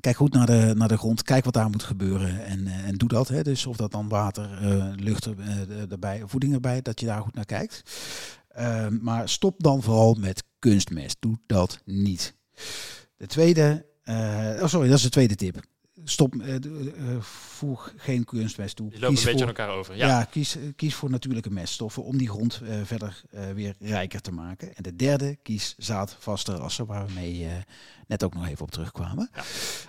Kijk goed naar de, naar de grond. Kijk wat daar moet gebeuren. En, eh, en doe dat. Hè. Dus of dat dan water, eh, lucht er, eh, erbij, voeding erbij, dat je daar goed naar kijkt. Ehm, maar stop dan vooral met kunstmest. Doe dat niet. De tweede, eh, oh sorry, dat is de tweede tip. Stop, eh, d- eh, voeg geen kunstmest toe. Die lopen een Kies beetje aan voor- elkaar over. ja, Ja. kies, kies voor natuurlijke meststoffen om die grond eh, verder eh, weer rijker te maken. En de derde, kies zaadvaste rassen, waar we mee eh, net ook nog even op terugkwamen. Ja.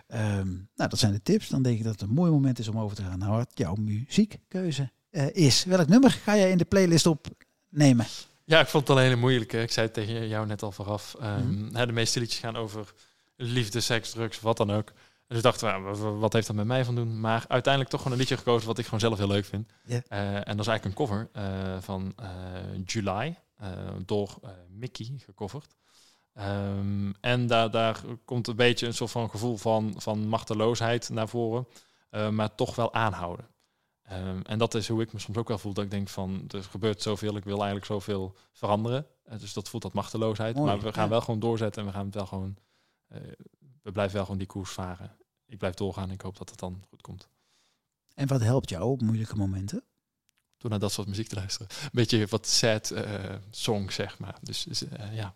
Ehm, nou, dat zijn de tips. Dan denk ik dat het een mooi moment is om over te gaan naar wat jouw muziekkeuze eh, is. Welk nummer ga jij in de playlist opnemen? ja, ik vond het al een hele moeilijke. Ik zei het tegen jou net al vooraf. Ehm, Mhm. hè, de meeste liedjes gaan over liefde, seks, drugs, wat dan ook. Dus ik dacht, ja, wa- wa- wat heeft dat met mij van doen? Maar uiteindelijk toch gewoon een liedje gekozen wat ik gewoon zelf heel leuk vind. Eh, en dat is eigenlijk een cover eh, van eh, July, door Mickey gecoverd. Ehm, en daar, daar komt een beetje een soort van gevoel van, van machteloosheid naar voren, maar toch wel aanhouden. Ehm, en dat is hoe ik me soms ook wel voel. Dat ik denk van, er gebeurt zoveel, ik wil eigenlijk zoveel veranderen. Dus dat voelt dat machteloosheid. Mooi, maar we gaan ja. wel gewoon doorzetten en we gaan het wel gewoon, we blijven wel gewoon die koers varen. Ik blijf doorgaan en ik hoop dat het dan goed komt. En wat helpt jou op moeilijke momenten? Door naar dat soort muziek te luisteren. Een beetje wat sad eh song, zeg maar. Dus, dus, eh, ja,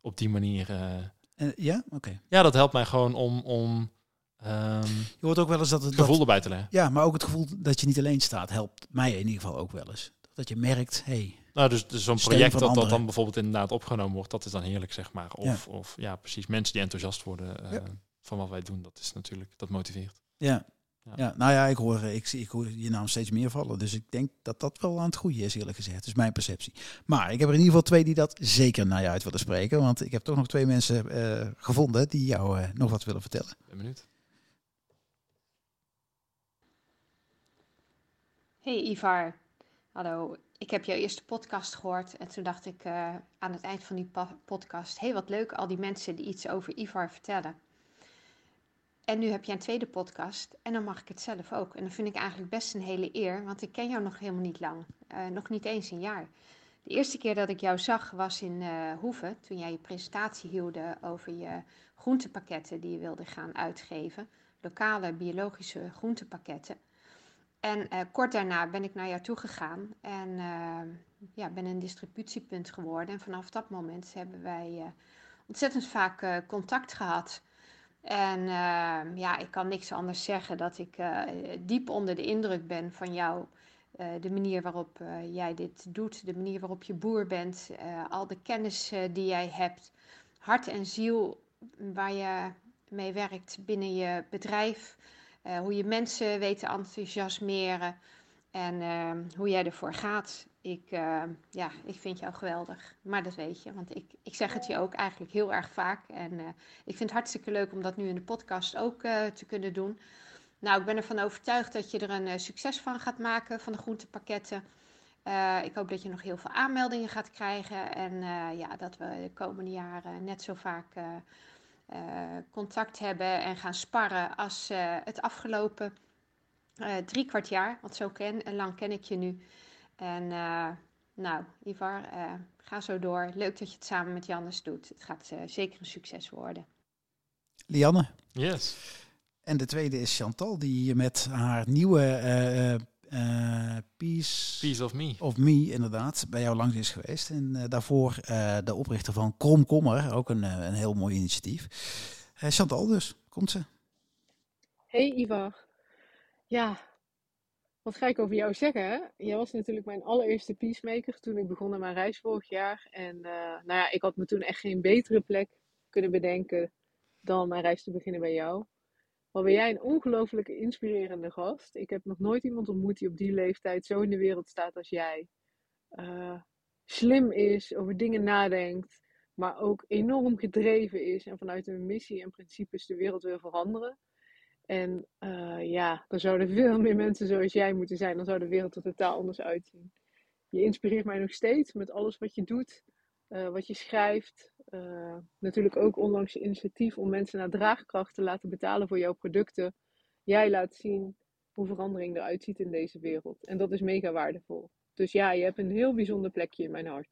op die manier. eh, Eh, ja, oké. ja, dat helpt mij gewoon om, om ehm, Je hoort ook wel eens dat het... dat- gevoel erbij te leggen. ja, maar ook het gevoel dat je niet alleen staat helpt mij in ieder geval ook wel eens. Dat je merkt, hey, Nou, dus, dus zo'n project dat, dat dan bijvoorbeeld inderdaad opgenomen wordt, dat is dan heerlijk, zeg maar. Of ja, of, ja precies, mensen die enthousiast worden eh, Ja. van wat wij doen, dat is natuurlijk, dat motiveert. Ja. Ja. Ja. nou ja, ik hoor, eh, ik, zie- ik hoor je naam steeds meer vallen. Dus ik denk dat dat wel aan het groeien is, eerlijk gezegd. Dat is mijn perceptie. Maar ik heb er in ieder geval twee die dat zeker naar je uit willen spreken. Want ik heb toch nog twee mensen eh, gevonden die jou eh, nog wat willen vertellen. Ben benieuwd. Hey Ivar, hallo. Ik heb jouw eerste podcast gehoord en toen dacht ik eh, aan het eind van die podcast, hey wat leuk, al die mensen die iets over Ivar vertellen. En nu heb je een tweede podcast en dan mag ik het zelf ook. En dat vind ik eigenlijk best een hele eer, want ik ken jou nog helemaal niet lang, Eh, nog niet eens een jaar. De eerste keer dat ik jou zag was in eh Hoeve, toen jij je presentatie hielde over je groentepakketten die je wilde gaan uitgeven. Lokale biologische groentepakketten. En eh, kort daarna ben ik naar jou toe gegaan en eh, ja, ben een distributiepunt geworden. En vanaf dat moment hebben wij eh, ontzettend vaak contact gehad. En ja, ik kan niks anders zeggen dat ik diep onder de indruk ben van jou. De manier waarop jij dit doet, de manier waarop je boer bent, al de kennis die jij hebt, hart en ziel waar je mee werkt binnen je bedrijf. Eh, hoe je mensen weet te enthousiasmeren en ehm, hoe jij ervoor gaat. Ik, ehm, ja, ik vind jou geweldig, maar dat weet je, want ik, ik zeg het je ook eigenlijk heel erg vaak. En eh, ik vind het hartstikke leuk om dat nu in de podcast ook eh, te kunnen doen. Nou, ik ben ervan overtuigd dat je er een succes van gaat maken van de groentepakketten. ik hoop dat je nog heel veel aanmeldingen gaat krijgen en ja, dat we de komende jaren net zo vaak contact hebben en gaan sparren als uh, het afgelopen uh, drie kwart jaar. Want zo ken, lang ken ik je nu. En nou, Ivar, ga zo door. Leuk dat je het samen met Jannes doet. Het gaat zeker een succes worden. Lianne. Yes. En de tweede is Chantal, die met haar nieuwe uh, Peace, Peace of Me. Of Me, inderdaad, bij jou langs is geweest. En uh, daarvoor uh, de oprichter van Kromkommer, ook een, een heel mooi initiatief. Chantal dus, komt ze. Hey Ivar. Ja, wat ga ik over jou zeggen? Jij was natuurlijk mijn allereerste peacemaker toen ik begon aan mijn reis vorig jaar. En nou ja, ik had me toen echt geen betere plek kunnen bedenken dan mijn reis te beginnen bij jou. Wat ben jij een ongelooflijke inspirerende gast. Ik heb nog nooit iemand ontmoet die op die leeftijd zo in de wereld staat als jij. Uh, slim is, over dingen nadenkt, maar ook enorm gedreven is en vanuit een missie en principes de wereld wil veranderen. En uh, ja, er zouden veel meer mensen zoals jij moeten zijn, dan zou de wereld er totaal anders uitzien. Je inspireert mij nog steeds met alles wat je doet, uh, wat je schrijft, uh, natuurlijk ook onlangs je initiatief om mensen naar draagkracht te laten betalen voor jouw producten. Jij laat zien hoe verandering eruit ziet in deze wereld. En dat is mega waardevol. Dus ja, je hebt een heel bijzonder plekje in mijn hart.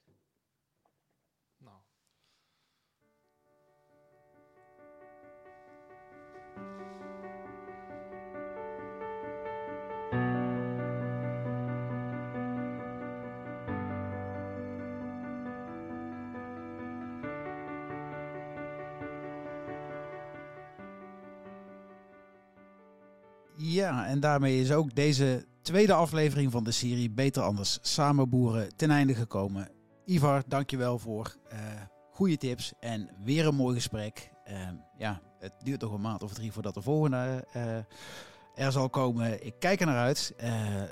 Ja, en daarmee is ook deze tweede aflevering van de serie Beter Anders Samenboeren ten einde gekomen. Ivar, dankjewel voor uh, goede tips en weer een mooi gesprek. Uh, ja, het duurt nog een maand of drie voordat de volgende uh, er zal komen. Ik kijk er naar uit.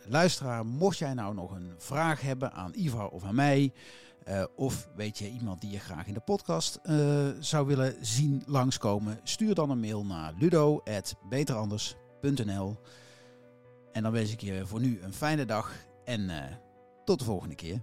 luisteraar, mocht jij nou nog een vraag hebben aan Ivar of aan mij... of weet je iemand die je graag in de podcast zou willen zien langskomen... stuur dan een mail naar ludo.beteranders.nl en dan wens ik je voor nu een fijne dag en uh, tot de volgende keer.